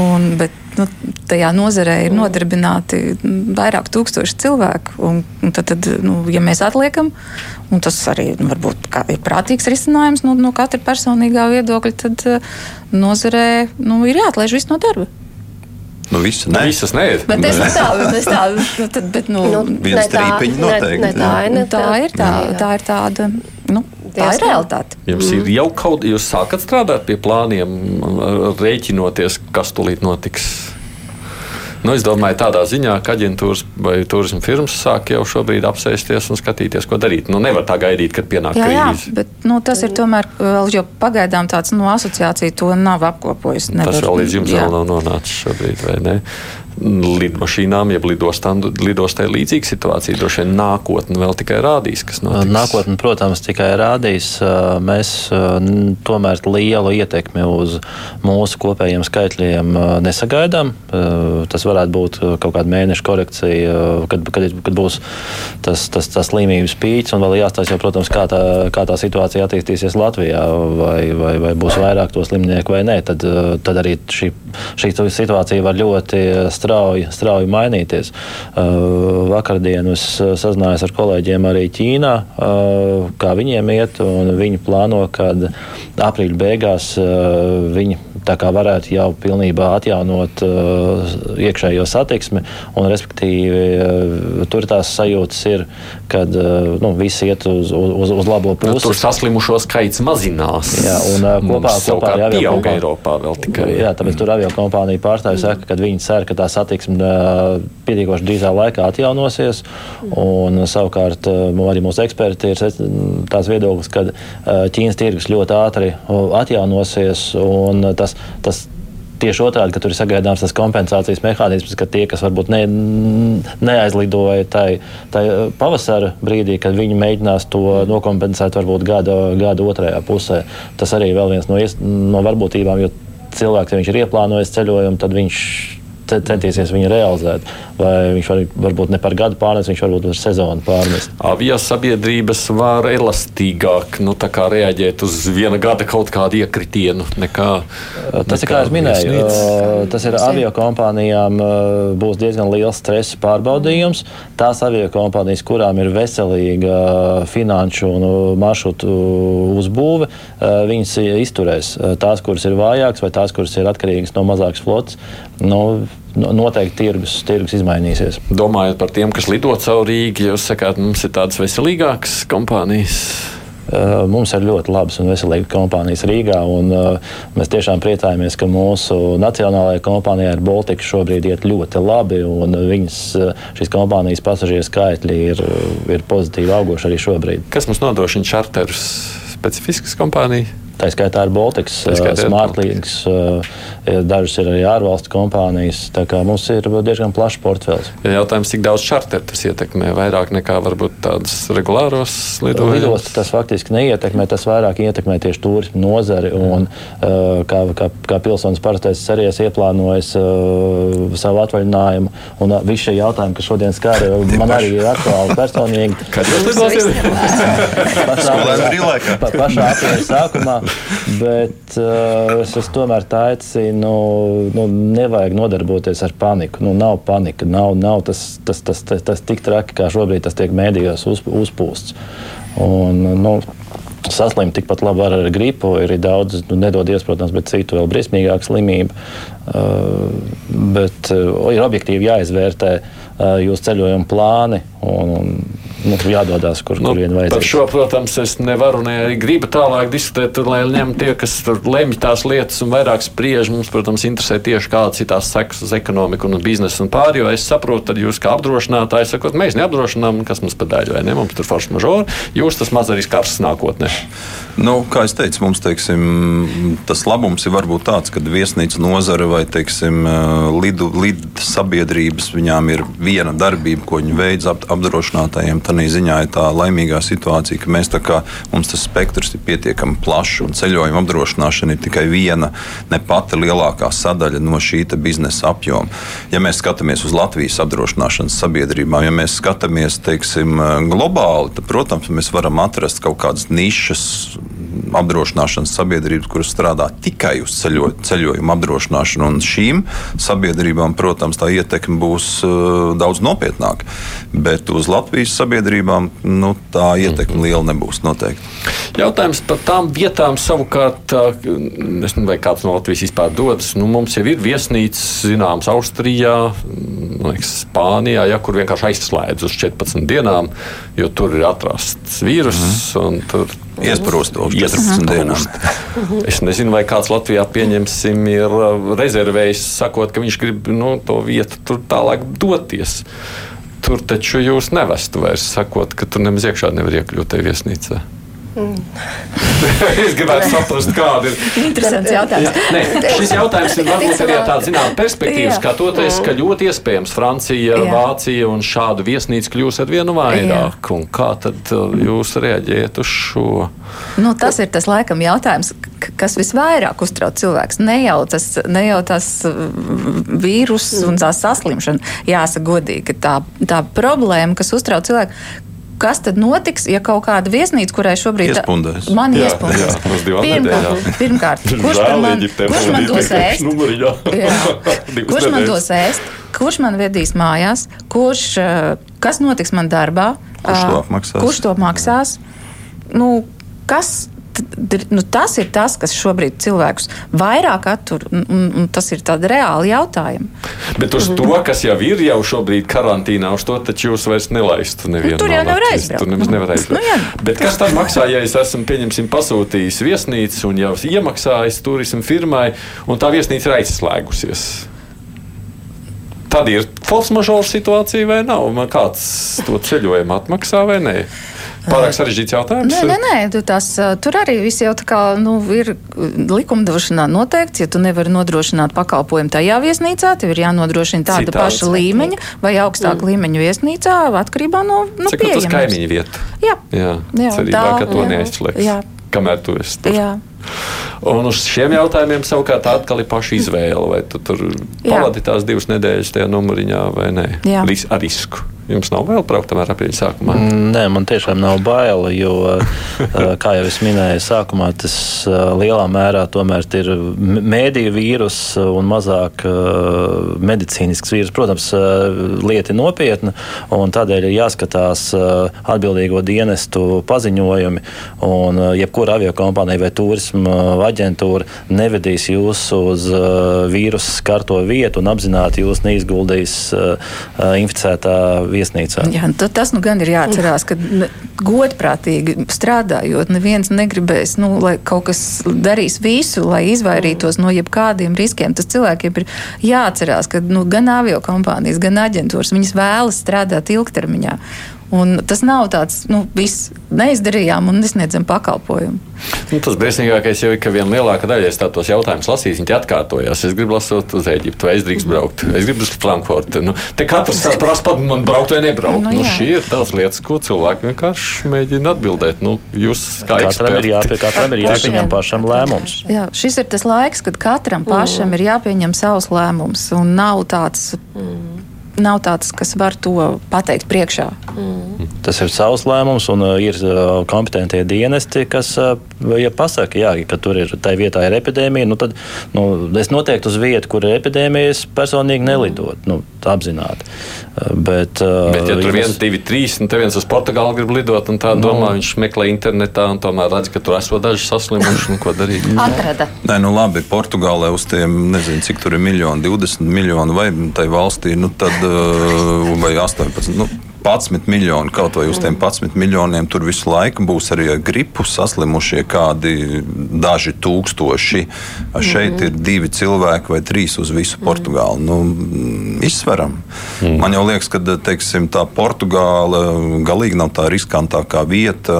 Un, bet nu, tajā nozarē ir nodarbināti vairāk tūkstoši cilvēku. Un, un tad, tad nu, ja mēs atliekam, un tas arī nu, varbūt ir prātīgs risinājums no, no katra personīgā viedokļa, tad nozarē nu, ir jāatlaiž viss no darba. Nu, visu, ne. Visas nē, bet es tādu tādu nu, tad, bet, nu, nu, viens trīpiņš noteikti. Ne, ne, tā, ne, tā, ir tā, tā ir tāda. Nu, Tā ir realitāte. Jums ir jau kaut kas, jūs sākat strādāt pie plāniem, rēķinoties, kas tulīt notiks. Nu, es domāju, tādā ziņā, ka aģentūras vai turisma firmas sāk jau šobrīd apsēsties un skatīties, ko darīt. Nu, nevar tā gaidīt, kad pienāk jā, krīze. Jā, bet nu, tas ir tomēr vēl, jo pagaidām tāds no nu, asociācija to nav apkopojusi. Tas vēl līdz jums jā. vēl nav nonācis šobrīd, vai ne? Lidmašīnām, jeb lidostām, lidostai līdzīga situācija. Droši vien nākotne vēl tikai rādīs, kas notiks. Nākotne, protams, tikai rādīs. Mēs tomēr lielu ietekmi uz mūsu kopējiem skaitļiem nesagaidām. Tas varētu būt kaut kāda mēneša korekcija, kad, kad, kad būs tas, tas, tas slimības pīķis un vēl jāstāsta, protams, kā tā, kā tā situācija attīstīsies Latvijā, vai, vai, vai būs vairāk to slimnieku vai nē. Tad, tad arī šī, šī situācija var ļoti strādāt strauji, strauji mainīties. Uh, vakardien es uh, sazinājos ar kolēģiem arī Ķīnā, uh, kā viņiem iet, un viņi plāno, ka aprīļa beigās viņi varētu jau pilnībā atjaunot iekšējo satiksmi, un respektīvi tur tās sajūtas ir, kad nu, viss iet uz, uz, uz labo nu, pusi. Tur saslimušo skaits mazinās. Jā, un kopā, kopā ar avio Eiropā vēl tikai. Jā, tāpēc tur avio kompānija pārstāvja saka, ka viņi cer, ka tā satiksme pietiekoši drīzā laikā atjaunosies. Un, savukārt arī mūsu eksperti ir tās viedoklis, ka Ķīnas tirgus ļoti ātri atjaunosies. Tas, tas tieši otrādi, ka tur ir sagaidāms tas kompensācijas mehānisms, ka tie, kas varbūt ne, neaizlidoja tai, tai pavasara brīdī, kad viņi mēģinās to nokompensēt varbūt gada, gada otrajā pusē, tas arī vēl viens no, no varbūtībām, jo cilvēks, ja viņš ir ieplānojis ceļojumu, tad viņš centīsies viņu realizēt. Vai viņš var, varbūt ne par gadu pārnest, viņš varbūt par sezonu pārnest. Avio sabiedrības var elastīgāk nu, reaģēt uz viena gada kaut kādu iekritienu. Nekā, tas ir kā es minēju, iesniedz. tas ir avio kompānijām būs diezgan liels stresa pārbaudījums. Tās avio kompānijas, kurām ir veselīga finanšu un maršrutu uzbūve, viņas izturēs. Tās, kuras ir vājākas vai tās, kuras ir atkarīgas no mazākas flotas, nu, noteikti tirgus, tirgus izmainīsies. Domājot par tiem, kas lido caur Rīgu, jūs sakāt, mums ir tādas veselīgākas kompānijas. Mums ir ļoti labas un veselīgas kompānijas Rīgā. Un, uh, mēs tiešām priecājamies, ka mūsu nacionālajai kompānijai ar Baltiku šobrīd iet ļoti labi. Viņas, šīs kompānijas pasažieru skaitļi ir, ir pozitīvi augoši arī šobrīd. Kas mums nodrošina čarterus? Specifiskas kompānijas? Tā skaitā ir Baltics, Smartlīgs, dažas ir arī ārvalstu kompānijas. Tā kā mums ir diezgan plašs portfels. Ja jautājums, cik daudz čarter tas ietekmē? Vairāk nekā varbūt tādas regulāros lidojumus? Lidostu tas faktiski neietekmē, tas vairāk ietekmē tieši turismu nozari. Un, kā, kā, kā pilsonis parastais arī es ieplānoju savu atvaļinājumu. Un visi šie jautājumi, kas šodien skar, man arī ir aktuāli personīgi. Kad jūs lidosiet? Pašā aprīļa sākumā. Bet uh, es, es tomēr aicinu, nu, nevajag nodarboties ar paniku. Nu, nav panika, nav, nav tas, tas, tas, tas, tas tik traki, kā šobrīd tas tiek mēdījos uz, uzpūsts. Un, nu, Saslimt tikpat labi var ar gripu. Ir daudz, nu, nedodies, protams, bet citu vēl briesmīgāku slimību. Uh, bet uh, ir objektīvi jāizvērtē uh, jūsu ceļojuma plāni. Un, un nu, jādodas, kur, Nu, kur vien par vajadzīgs. šo, protams, es nevaru ne arī gribu tālāk diskutēt, tur, lai ņem tie, kas tur lemj tās lietas un vairāk spriež. Mums, protams, interesē tieši kādas ir tās sekas uz ekonomiku un biznesu un pārējo. Es saprotu, tad jūs kā apdrošinātāji sakot, mēs neapdrošinām, kas mums par daļu vai ne, mums tur forša mažora. Jūs tas maz arī skars nākotnē. Nu, kā jau teicu, mums teiksim, tas labums ir varbūt tāds, ka viesnīca nozare vai teiksim, lidu, lidu sabiedrības viņām ir viena darbība, ko viņi veids ap, apdrošinātājiem. Tā ziņā ir tā laimīgā situācija, ka mēs tā kā mums tas spektrs ir pietiekami plašs un ceļojuma apdrošināšana ir tikai viena, ne pati lielākā sadaļa no šī biznesa apjoma. Ja mēs skatāmies uz Latvijas apdrošināšanas sabiedrībām, ja mēs skatāmies teiksim, globāli, tad, protams, mēs varam atrast kaut kādas nišas apdrošināšanas sabiedrības, kuras strādā tikai uz ceļo, ceļojumu apdrošināšanu. Un šīm sabiedrībām, protams, tā ietekme būs uh, daudz nopietnāka. Bet uz Latvijas sabiedrībām nu, tā ietekme liela nebūs noteikti. Jautājums par tām vietām savukārt, es nezinu, vai kāds no Latvijas vispār dodas. Nu, mums jau ir viesnīcas, zināms, Austrijā, liekas, Spānijā, ja, kur vienkārši aizslēdz uz 14 dienām, jo tur ir atrasts vīruss. Mm. Iesprūst uz 14 dienām. Es nezinu, vai kāds Latvijā pieņemsim, ir rezervējis, sakot, ka viņš grib nu, to vietu tur tālāk doties. Tur taču jūs nevestu vairs, sakot, ka tur nemaz iekšā nevar iekļūt tajā viesnīcā. Mm. es gribētu saprast, kāda ir. Interesants jautājums. Jā, nē, šis jautājums ir varbūt arī tāda zināmā perspektīva, skatoties, ka ļoti iespējams Francija, Jā. Vācija un šādu viesnīcu kļūs ar vienu vairāk. Kā tad jūs reaģējat uz šo? Nu, tas ir tas laikam jautājums, kas visvairāk uztrauc cilvēks. Ne jau tas, ne jau tas vīrus un tā saslimšana, jāsaka godīgi, ka tā, tā problēma, kas uztrauc cilvēku, kas tad notiks, ja kaut kāda viesnīca, kurai šobrīd iespundēs. man iespundēs? Pirmkārt, pirmkārt kurš man, kurš man dos ēst? kurš man dos ēst? Kurš man vedīs mājās? Kurš, kas notiks man darbā? Kurš to apmaksās? Kurš to maksās? Nu, kas nu, tas ir tas, kas šobrīd cilvēkus vairāk attur, un, un, un tas ir tāds reāli jautājums. Bet uz to, kas jau ir jau šobrīd karantīnā, uz to taču jūs vairs nelaistu nevienu. Nu, tur jau nevar aizbraukt. Tur nemaz nevar aizbraukt. Nu, jā. Bet kas tad maksā, ja es esmu, pieņemsim, pasūtījis viesnīcu un jau iemaksājis turismu firmai, un tā viesnīca ir aizslēgusies? Tad ir force majeure situācija vai nav? Man kāds to ceļojumu atmaksā vai nē? Pārāk sarežģīts jautājums. Nē, nē, nē tas, tur arī viss jau kā, nu, ir likumdošanā noteikts. Ja tu nevari nodrošināt pakalpojumu tajā viesnīcā, tev ir jānodrošina tāda Citāds. paša līmeņa vai augstāka mm. līmeņa viesnīcā atkarībā no, no Cik nu, tas kaimiņu vieta? Jā, jā, jā cerībā, tā, ka to neaizslēgs. Jā. Kamēr tu esi tur. Jā. Un uz šiem jautājumiem savukārt atkal ir paša izvēle. Vai tu tur pavadi tās divas nedēļas tajā numuriņā vai nē? Jā. Ris ar risku. Jums nav vēl braukt tomēr aprīļa sākumā? Nē, man tiešām nav bail, jo, kā jau es minēju, sākumā tas lielā mērā tomēr ir mēdīju vīrus un mazāk medicīnisks vīrus. Protams, lieta ir nopietna, un tādēļ ir jāskatās atbildīgo dienestu paziņojumi, un jebkura aviokompānija vai turisma aģentūra nevedīs jūs uz vīrusu skarto vietu un apzināti jūs neizguldīs inficētā viesnīcā. Jā, tas nu gan ir jāatcerās, ka godprātīgi strādājot, neviens negribēs, nu, lai kaut kas darīs visu, lai izvairītos no jebkādiem riskiem. Tas cilvēkiem ir jāatcerās, ka nu, gan avio kompānijas, gan aģentūras viņas vēlas strādāt ilgtermiņā. Un tas nav tāds, nu, viss neizdarījām un nesniedzam pakalpojumu. Nu, tas briesmīgākais jau ir, ka viena lielākā daļa no tos jautājumus lasīs, viņi atkārtojās. Es gribu lasot uz Eģiptu, vai es drīkstu braukt, es gribu uz Frankfurtu. Nu, te katrs prasa pat man braukt vai nebraukt. Nu, nu, šī ir tās lietas, ko cilvēki vienkārši mēģina atbildēt. Nu, jūs kā katram ir, jāpie, katram ir jāpieņem pašam lēmums. Jā, šis ir tas laiks, kad katram pašam mm. ir jāpieņem savs lēmums un nav tāds. Mm nav tāds, kas var to pateikt priekšā. Mm. Tas ir savs lēmums, un uh, ir uh, kompetentie dienesti, kas uh, ja pasaka, jā, ka tur ir tā vietā ir epidēmija. Nu, tad nu, es noteikti uz vietu, kur ir epidēmija, es personīgi nelidot. Nu, apzināti. Bet, Bet ja tur ir viens, divi, trīs, un te viens uz Portugāli grib lidot, un tā nu, domā, viņš meklē internetā, un tomēr redz, ka tur esot daži saslimuši, nu ko darīt. Atrada. Nē, nu labi, Portugālē uz tiem, nezinu, cik tur ir miljoni, 20 miljoni vai tai valstī, nu tad, vai 18. Nu, 11 miljoni, kaut vai uz tiem 11 miljoniem tur visu laiku būs arī ar gripu saslimušie kādi daži tūkstoši. Šeit ir divi cilvēki vai trīs uz visu Portugāli. Nu, izsveram. Mm. Man jau liekas, ka teiksim, tā Portugāla galīgi nav tā riskantākā vieta.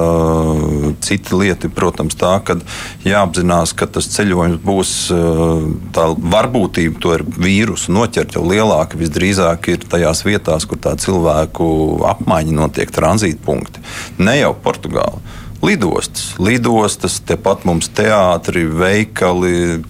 Cita lieta ir, protams, tā, ka jāapzinās, ka tas ceļojums būs tā varbūtība to ar vīrusu noķert jau lielāka. Visdrīzāk ir tajās vietās, kur tā cilvēku apmaiņa notiek, tranzītpunkti. Ne jau Portugāla. Lidostas, lidostas, tepat mums teātri, veikali,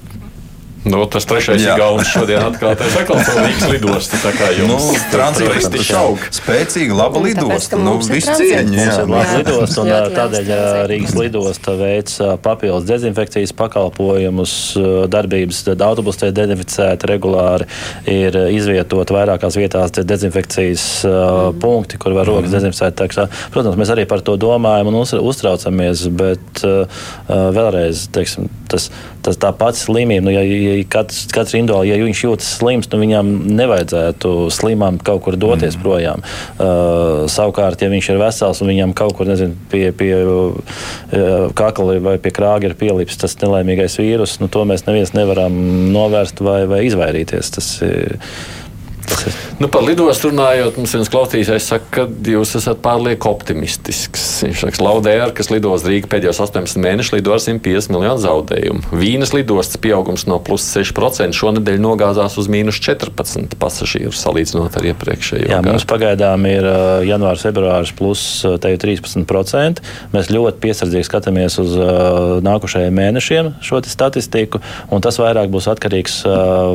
Nu, tas trešais ir galvenais šodien atkal tā sakot, Rīgas lidosta. Tā kā jums nu, transporta šaug. Spēcīga, laba lidosta. Nu, viss cieņa. Jā, laba lidosta. Un tādēļ Rīgas lidosta veic papildus dezinfekcijas pakalpojumus, darbības, tad autobusu tiek dezinficēti regulāri, ir izvietot vairākās vietās dezinfekcijas mm. punkti, kur var rokas mm. dezinficēt. Tā, protams, mēs arī par to domājam un uztraucamies, bet vēlreiz, teiksim, tas, tas tā pats slimība, nu, ja, ja katrs, katrs individuāli, ja viņš jūtas slims, nu viņam nevajadzētu slimam kaut kur doties mm. projām. Uh, savukārt, ja viņš ir vesels un viņam kaut kur nezinu, pie, pie uh, kakla vai pie krāga ir pielips tas nelaimīgais vīrus, nu, to mēs neviens nevaram novērst vai, vai izvairīties. Tas, uh, Nu, par lidostu runājot, mums viens klausītājs saka, ka jūs esat pārlieku optimistisks. Viņš saka, Laudēra, kas lidos Rīgā pēdējos 18 mēnešus, lido ar 150 miljonu zaudējumu. Vīnas lidostas pieaugums no plus 6% šonadēļ nogāzās uz mīnus 14 pasažieru salīdzinot ar iepriekšējo. Jā, mums pagaidām ir janvārs, februāris plus uh, 13%. Mēs ļoti piesardzīgi skatāmies uz nākošajiem mēnešiem šo statistiku, un tas vairāk būs atkarīgs,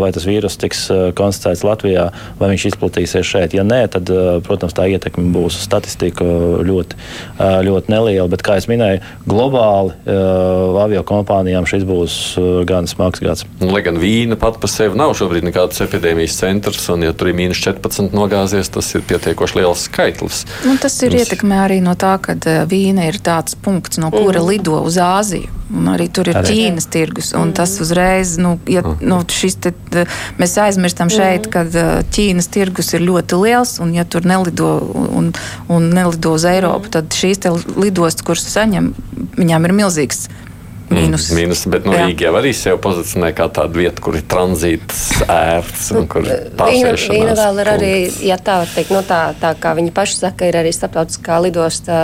vai tas vīrus tiks konstatēts Latvijā vai viņš izplatīsies šeit. Ja nē, tad, eh, protams, tā ietekme būs uz statistiku ļoti, eh, ļoti neliela. Bet, kā jau minēju, globāli eh, avio kompānijām šis būs gan smags gads. Nu, lai gan vīna pat par sevi nav šobrīd nekāds epidēmijas centrs, un ja tur ir mīnus 14 nogāzies, tas ir pietiekoši liels skaitlis. Un tas ir Mums... ietekmē arī no tā, ka vīna ir tāds punkts, no kura mm. lido uz Āziju. Un arī tur ir arī. Ķīnas tirgus. Mm. Tas uzreiz, nu, ja, mm. nu, te, mēs aizmirstam šeit, mm. ka Ķīnas tirgus ir ļoti liels, un ja tur nelido, un, un nelido uz Eiropu, tad šīs lidostas, kuras saņem, viņām ir milzīgs Mīnus. Mm, mīnus, bet nu, Rīga jau arī sev pozicionē kā tādu vietu, kur ir tranzīts ērts un kur pārsēšanās. Viņa vēl ir arī, ja tā var teikt, no tā, tā kā viņi paši saka, ir arī starptautiskā lidosta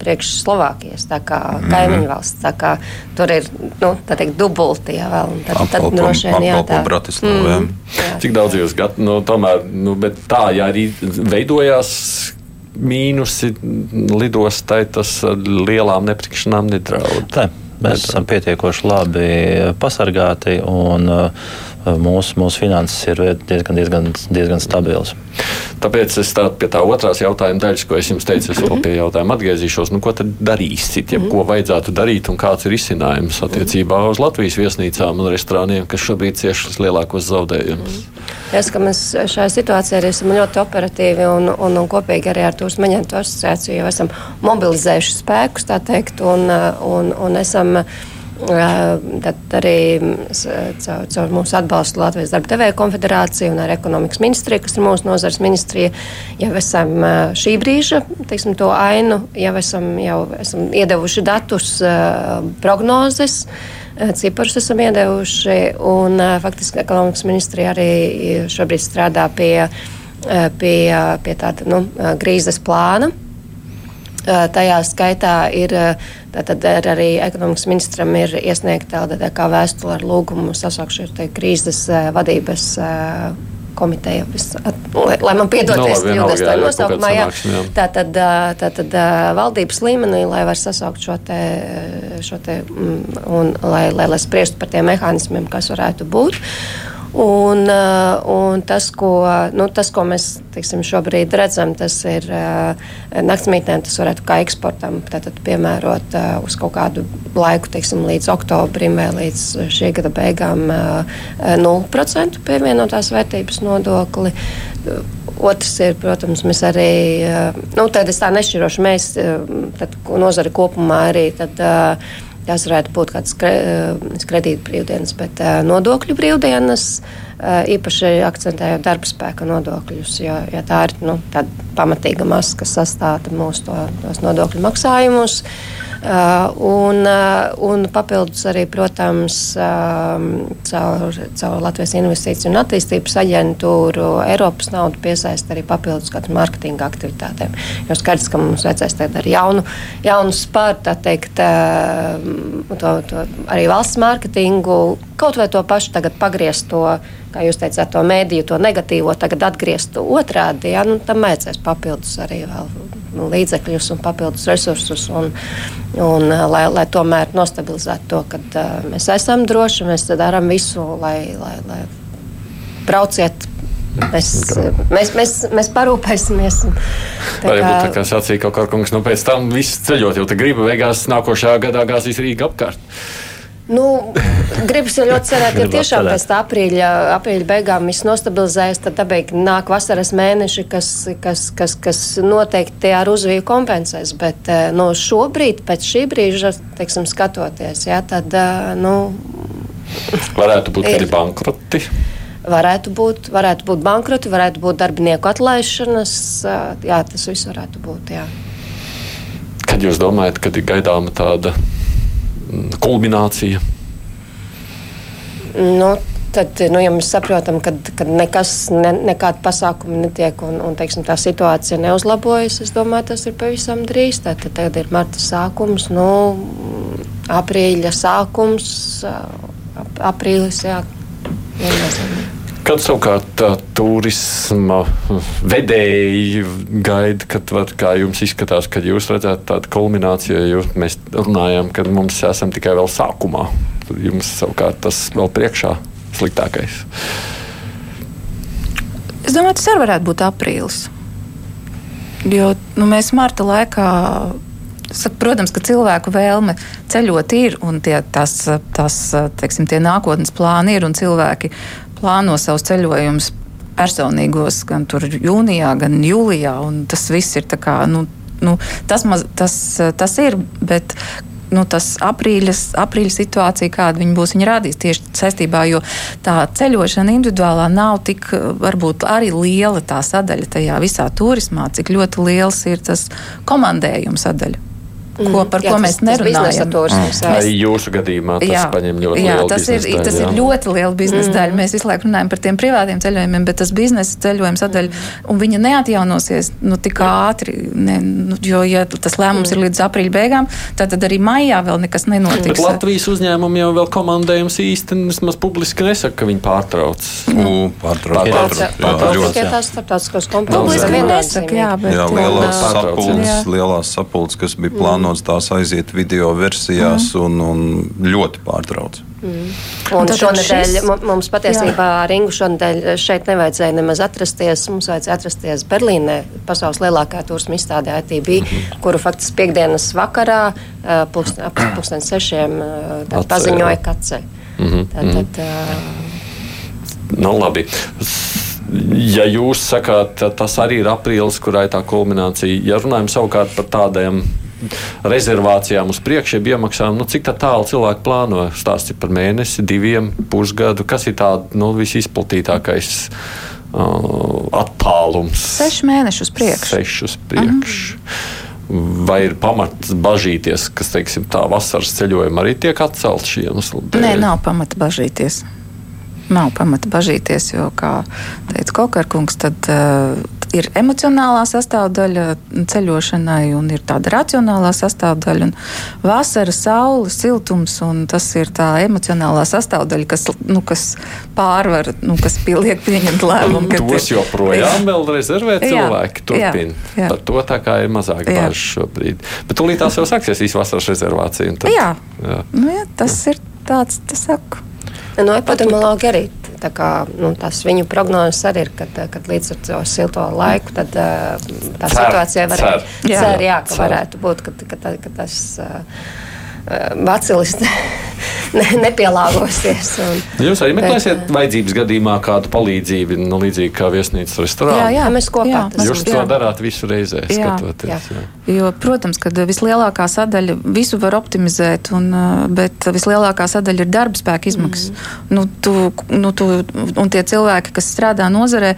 priekš Slovākijas, tā kā mm. kaimiņu valsts, tā kā tur ir, nu, tā teikt, dubulti, jā, vēl. Tad, tad droši vien, jā, tā. Bratislava, mm. jā. Cik daudz jūs gat, nu, tomēr, nu, bet tā, ja arī veidojās mīnusi lidostai, tas ar lielām neprikšanām nedraud. Mēs esam pietiekoši labi pasargāti un uh, mūsu, mūsu finanses ir diezgan, diezgan, diezgan stabilas. Tāpēc es tā, pie tā otrās jautājuma daļas, ko es jums teicu, es vēl pie jautājuma atgriezīšos. Nu, ko tad darīsit, ja ko vajadzētu darīt un kāds ir izcinājums attiecībā uz Latvijas viesnīcām un restorāniem, kas šobrīd cieš lielākos zaudējumus? Es, ka mēs šajā situācijā arī esam ļoti operatīvi un, un, un kopīgi arī ar Tūs Maņentu asociāciju jau esam mobilizējuši spēkus, tā teikt, un, un, un esam Tad arī caur, caur mūsu atbalstu Latvijas darba devēja konfederācija un ar ekonomikas ministriju, kas ir mūsu nozars ministrija, jau esam šī brīža teiksim, to ainu, jau esam, jau esam iedevuši datus, prognozes. Ciparus esam iedevuši, un faktiski ekonomikas ministrija arī šobrīd strādā pie, pie, pie tāda nu, krīzes plāna Tajā skaitā ir, tātad, arī ekonomikas ministram ir iesniegta kā vēstule ar lūgumu sasaukt šo krīzes vadības komiteja, at, lai, lai man piedoties kļūdas tajā nosaukumā. Jā. Jā. Tātad, tātad valdības līmenī, lai var sasaukt šo te, šo te un lai, lai, lai spriestu par tiem mehānismiem, kas varētu būt. Un, uh, un tas, ko, nu, tas, ko mēs teiksim, šobrīd redzam, tas ir uh, naktsmītnēm, tas varētu kā eksportam tātad, piemērot uh, uz kaut kādu laiku, teiksim, līdz oktobrim vai līdz šī gada beigām 0% pievienotās vērtības nodokli. Otrs ir, protams, mēs arī, nu, tad es tā nešķirošu, mēs, tad nozara kopumā arī, tad, tās varētu būt kādas kre, kredīta brīvdienas, bet nodokļu brīvdienas, īpaši akcentējot darba spēka nodokļus, jo ja tā ir nu, pamatīga masa, kas sastāv mūsu to, nodokļu maksājumus. Uh, un, uh, un papildus arī, protams, um, caur, caur Latvijas Investīciju un attīstības aģentūru Eiropas naudu piesaist arī papildus kādām mārketinga aktivitātēm. Jo skaidrs, ka mums vajadzēs tagad ar jaunu, jaunu spārtu, tā teikt, uh, to, to arī valsts mārketingu, kaut vai to pašu tagad pagriezt to kā jūs teicāt, to mēdīju, to negatīvo, tagad atgriezt otrādi, ja, nu, tam vajadzēs papildus arī vēl līdzekļus un papildus resursus. Un, un, lai, lai tomēr nostabilizētu to, ka uh, mēs esam droši, mēs darām visu, lai, lai, lai brauciet Mēs, mēs, mēs, mēs parūpēsimies. Tā kā... Tā kā sacīja kaut kā kungs, nu pēc tam viss ceļot, jo te griba beigās nākošajā gadā gāzīs Rīga apkārt. Nu, gribas ļoti cerēt, ka tiešām pēc aprīļa, aprīļa beigām viss nostabilizējas, tad dabīgi nāk vasaras mēneši, kas, kas, kas, kas noteikti ar uzviju kompensēs. Bet eh, no šobrīd, pēc šī brīža, teiksim, skatoties, jā, tad, eh, nu. Varētu būt arī bankroti. Varētu būt, varētu būt bankroti, varētu būt darbinieku atlaišanas. Eh, jā, tas viss varētu būt. Jā. Kad jūs domājat, kad ir gaidāma tāda kulminācija? Nu, tad, nu, ja mēs saprotam, ka nekas, ne, nekāda pasākuma netiek un, un teiksim, tā situācija neuzlabojas, es domāju, tas ir pavisam drīz. Tad, tad ir marta sākums, nu, aprīļa sākums, ap, aprīlis. Jā, Kad savukārt turisma vedēji gaida, kad var, kā jums izskatās, kad jūs redzat tādu kulmināciju, jo mēs runājam, ka mums esam tikai vēl sākumā. Tad jums savukārt tas vēl priekšā sliktākais. Es domāju, tas arī varētu būt aprīlis. Jo nu, mēs marta laikā Saka, protams, ka cilvēku vēlme ceļot ir, un tie, tas, tas, teiksim, tie nākotnes plāni ir, un cilvēki plāno savus ceļojumus personīgos gan jūnijā, gan jūlijā. Tas viss ir kā, nu, nu, tas, maz, tas, tas ir. Bet, nu, tas aprīļa, aprīļa situācija, kāda viņa būs, viņa rādīs tieši saistībā, jo tā ceļošana individuālā nav tik varbūt arī liela tā sadaļa tajā visā turismā, cik ļoti liels ir tas komandējuma sadaļa ko, par jā, ko mēs tas, nerunājam. Tas Arī jūsu gadījumā tas jā, paņem ļoti jā, lielu tas ir, daļu. Tas jā. ir ļoti liela biznesa mm. daļa. Mēs visu laiku runājam par tiem privātiem ceļojumiem, bet tas biznesa ceļojuma sadaļa, mm. un viņa neatjaunosies nu, tik ātri, ne, nu, jo, ja tas lēmums mm. ir līdz aprīļa beigām, tad, tad arī maijā vēl nekas nenotiks. Bet Latvijas uzņēmumi jau vēl komandējums īsti vismaz publiski nesaka, ka viņi pārtrauc. Nu, pārtrauc. Pārtrauc. Tās starptautiskos komponentus nesaka, jā, bet. Jā, lielās sapulces, lielās sapulces, kas bija plānotas plānots tās aiziet video versijās mm. un, un ļoti pārtrauc. Mm. Un šonadēļ šis... mums patiesībā ar Ingu šonadēļ šeit nevajadzēja nemaz atrasties. Mums vajadzēja atrasties Berlīnē, pasaules lielākā turisma izstādē ITB, mm -hmm. kuru faktiski piekdienas vakarā ap pusdien sešiem paziņoja kaceļ. Mm -hmm. Tad, tad, uh... nu, labi. Ja jūs sakāt, tas arī ir aprīlis, kurai tā kulminācija, ja runājam savukārt par tādiem rezervācijām uz priekšu, jeb iemaksām, nu, cik tālu cilvēki plāno stāstīt par mēnesi, diviem, pusgadu, kas ir tāds nu, visizplatītākais uh, attālums? Seši mēnešus priekš. Sešus priekš. Mm. Vai ir pamats bažīties, ka teiksim, tā vasaras ceļojuma arī tiek atcelt šī iemesla dēļ? Nē, nav pamata bažīties. Nav pamata bažīties, jo, kā teica Kokarkungs, tad uh, ir emocionālā sastāvdaļa ceļošanai, un ir tāda racionālā sastāvdaļa. Vasara, saule, siltums, un tas ir tā emocionālā sastāvdaļa, kas, nu, kas pārvar, nu, kas liek pieņemt lēmumu. Tos ir, joprojām vēl rezervē cilvēki. Turpin. Jā, jā. Par to tā kā ir mazāk bāžas šobrīd. Bet tūlīt tās jau sāksies īsi vasaras rezervācija. Tad, jā. Jā. Nu, jā, tas ir tāds, tas saka. No epidemiologi arī kā, nu, tās viņu prognozes arī ir, kad, kad līdz ar to silto laiku tad, tā cer, situācija var būt. Cer, jā, ka cer. varētu būt, ka, ka, ka tas. Vacilis ne, nepielāgosies. Un, Jūs arī meklēsiet bet, vajadzības gadījumā kādu palīdzību, nu, līdzīgi kā viesnīcas restorānā. Jā, jā. Mēs kopā Jā, tas Jūs to Jā. darāt visu reizē, Jā. skatoties. Jā. Jo, protams, ka vislielākā sadaļa visu var optimizēt, un, bet vislielākā sadaļa ir darba spēka izmaksas. Mm. Nu, tu, nu, tu, un tie cilvēki, kas strādā nozarē,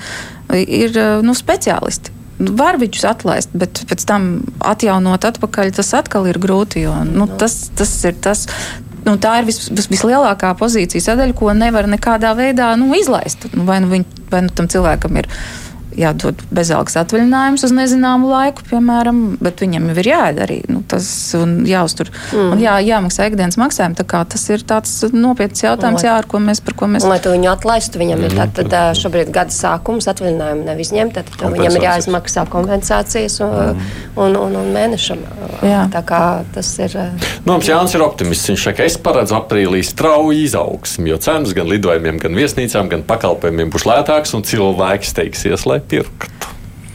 ir nu, speciālisti. Nu, Var viņus atlaist, bet pēc tam atjaunot atpakaļ, tas atkal ir grūti. Jo, nu, tas, tas ir tas. Nu, tā ir vis, vis, vislielākā pozīcija sadaļa, ko nevar nekādā veidā nu, izlaist. Nu, vai, nu viņ, vai nu tam cilvēkam ir jādod bezalgas atvaļinājums uz nezināmu laiku, piemēram, bet viņam jau ir jāēd arī nu, tas un jāuztur. Mm. Un jā, jāmaksā ikdienas maksājumi. Tā tas ir tāds nopietns jautājums, Lai- jā, ar ko mēs, par ko mēs Un, lai tu viņu atlaistu, viņam ir tātad ā, šobrīd gada sākums, atvaļinājumu nevis ņemt, tad viņam ir Kompensācijas. jāizmaksā kompensācijas un, un, un, un mēnešam. Jā. Tā kā tas ir. Nu, mums Jānis ir optimists. Viņš saka, es paredzu aprīlī strauju izaugsmu, jo cenas gan lidojumiem, gan viesnīcām, gan pakalpojumiem būs lētākas un cilvēki steigsies, lai pirktu.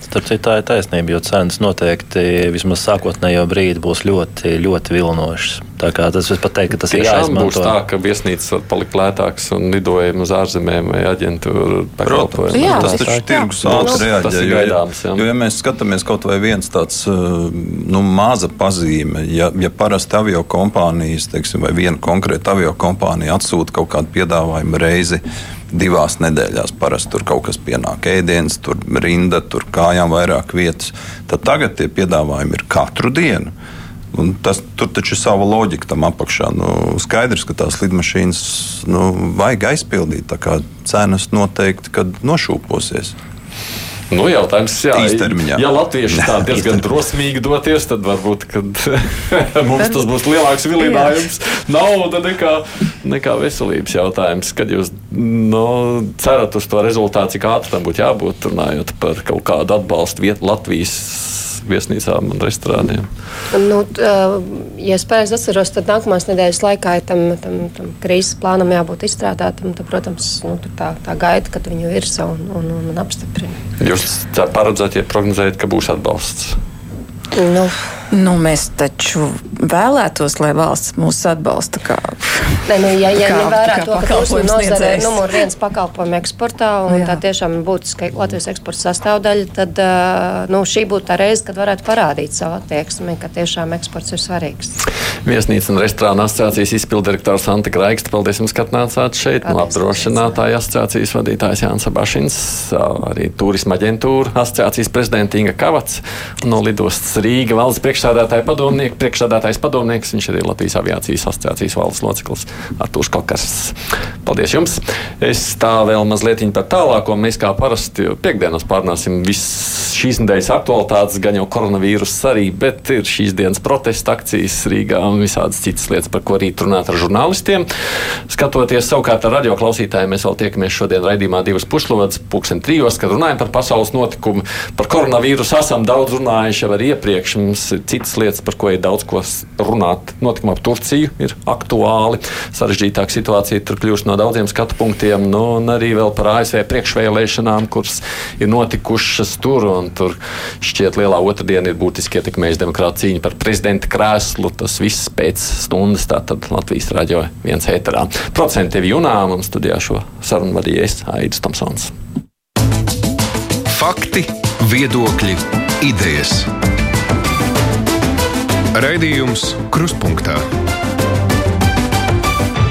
Starp citu, tā ir taisnība, jo cenas noteikti vismaz sākotnējo brīdi būs ļoti, ļoti vilinošas. Tā kā tas es pat teiktu, ka tas ir Tiešām būs jāizmanto. tā, ka viesnīcas var palikt lētākas un lidojumi uz ārzemēm vai aģentūru pakalpojumi. Jā, tas tas- taču tirgus Nu, ātri reaģē. ir jo, gaidāms, jo, ja mēs skatāmies kaut vai viens tāds uh, nu, maza pazīme, ja, ja parasti avio kompānijas, teiksim, vai viena konkrēta avio kompānija atsūta kaut kādu piedāvājumu reizi divās nedēļās, parasti tur kaut kas pienāk ēdienas, tur rinda, tur kājām vairāk vietas, tad tagad tie piedāvājumi ir katru dienu. Un tas, tur taču ir sava loģika tam apakšā. Nu, skaidrs, ka tās lidmašīnas nu, vajag aizpildīt. Tā kā cenas noteikti kad nošūposies. Nu, jautājums, jā, Īstermiņā. ja latvieši tā diezgan drosmīgi doties, tad varbūt kad mums tas būs lielāks vilinājums. Nauda nekā, nekā veselības jautājums. Kad jūs nu, cerat uz to rezultātu, cik ātri tam būtu jābūt, runājot par kaut kādu atbalstu vietu Latvijas viesnīcām un restorāniem. Nu, ja es pareizi atceros, tad nākamās nedēļas laikā ir tam, tam, tam krīzes plānam jābūt izstrādātam. Tad, protams, nu, tur tā, tā gaida, kad viņu virza un, un, un, un apstiprina. Jūs paredzat, ja prognozējat, ka būs atbalsts. Nu, Nu, mēs taču vēlētos, lai valsts mūs atbalsta. Kā. Nē, nu, ja ja Kā- ņem vērā kā to, ka turisma nozare ir numur viens pakalpojumu eksportā un Jā. tā tiešām ir būtiska Latvijas eksporta sastāvdaļa, tad nu, šī būtu tā reize, kad varētu parādīt savu attieksmi, ka tiešām eksports ir svarīgs. Viesnīcas un restorāna asociācijas izpildirektors Anta Kraiksts. Paldies, jums, ka atnācāt šeit. No Paldies, apdrošinātāja asociācijas vadītājs Jānis Abašins, arī turisma aģentūra asociācijas prezidenta Inga Kavats un no lidostas Rīga valdes priekšsādātāja padomnieks, priekšsādātājs padomnieks. Viņš arī Latvijas aviācijas asociācijas valdes loceklis Artūrs Kalkars. Paldies jums! Es tā vēl mazliet par tālāko. Mēs kā parasti jau piekdienas pārnāsim visas šīs nedēļas aktualitātes, gan jau koronavīrus arī, bet ir šīs dienas protesta akcijas Rīgā un visādas citas lietas, par ko rīt runāt ar žurnālistiem. Skatoties savukārt ar radio klausītājiem, mēs vēl tiekamies šodien raidījumā divas pušlodes, pulksten trijos, kad runājam par pasaules notikumu. Par koronavīrusu esam daudz runājuši jau arī iepriekš. Mums ir citas lietas, par ko ir daudz ko runāt. Notikuma ap Turciju ir aktuāli. Sarežģītāka situācija tur kļūst no daudziem skatu punktiem. Nu, un arī par ASV priekšvēlēšanām, kuras ir notikušas tur. Tur šķiet, lielā otrdiena ir būtiski ietekmējusi demokrāta cīņa par prezidenta krēslu. Tas viss pēc stundas, Latvijas raidījā viens ēterā. Procenti tev jūnām un studijā šo sarunu vadīja es, Aidis Tomsons. Fakti, viedokļi, idejas. Raidījums Krustpunktā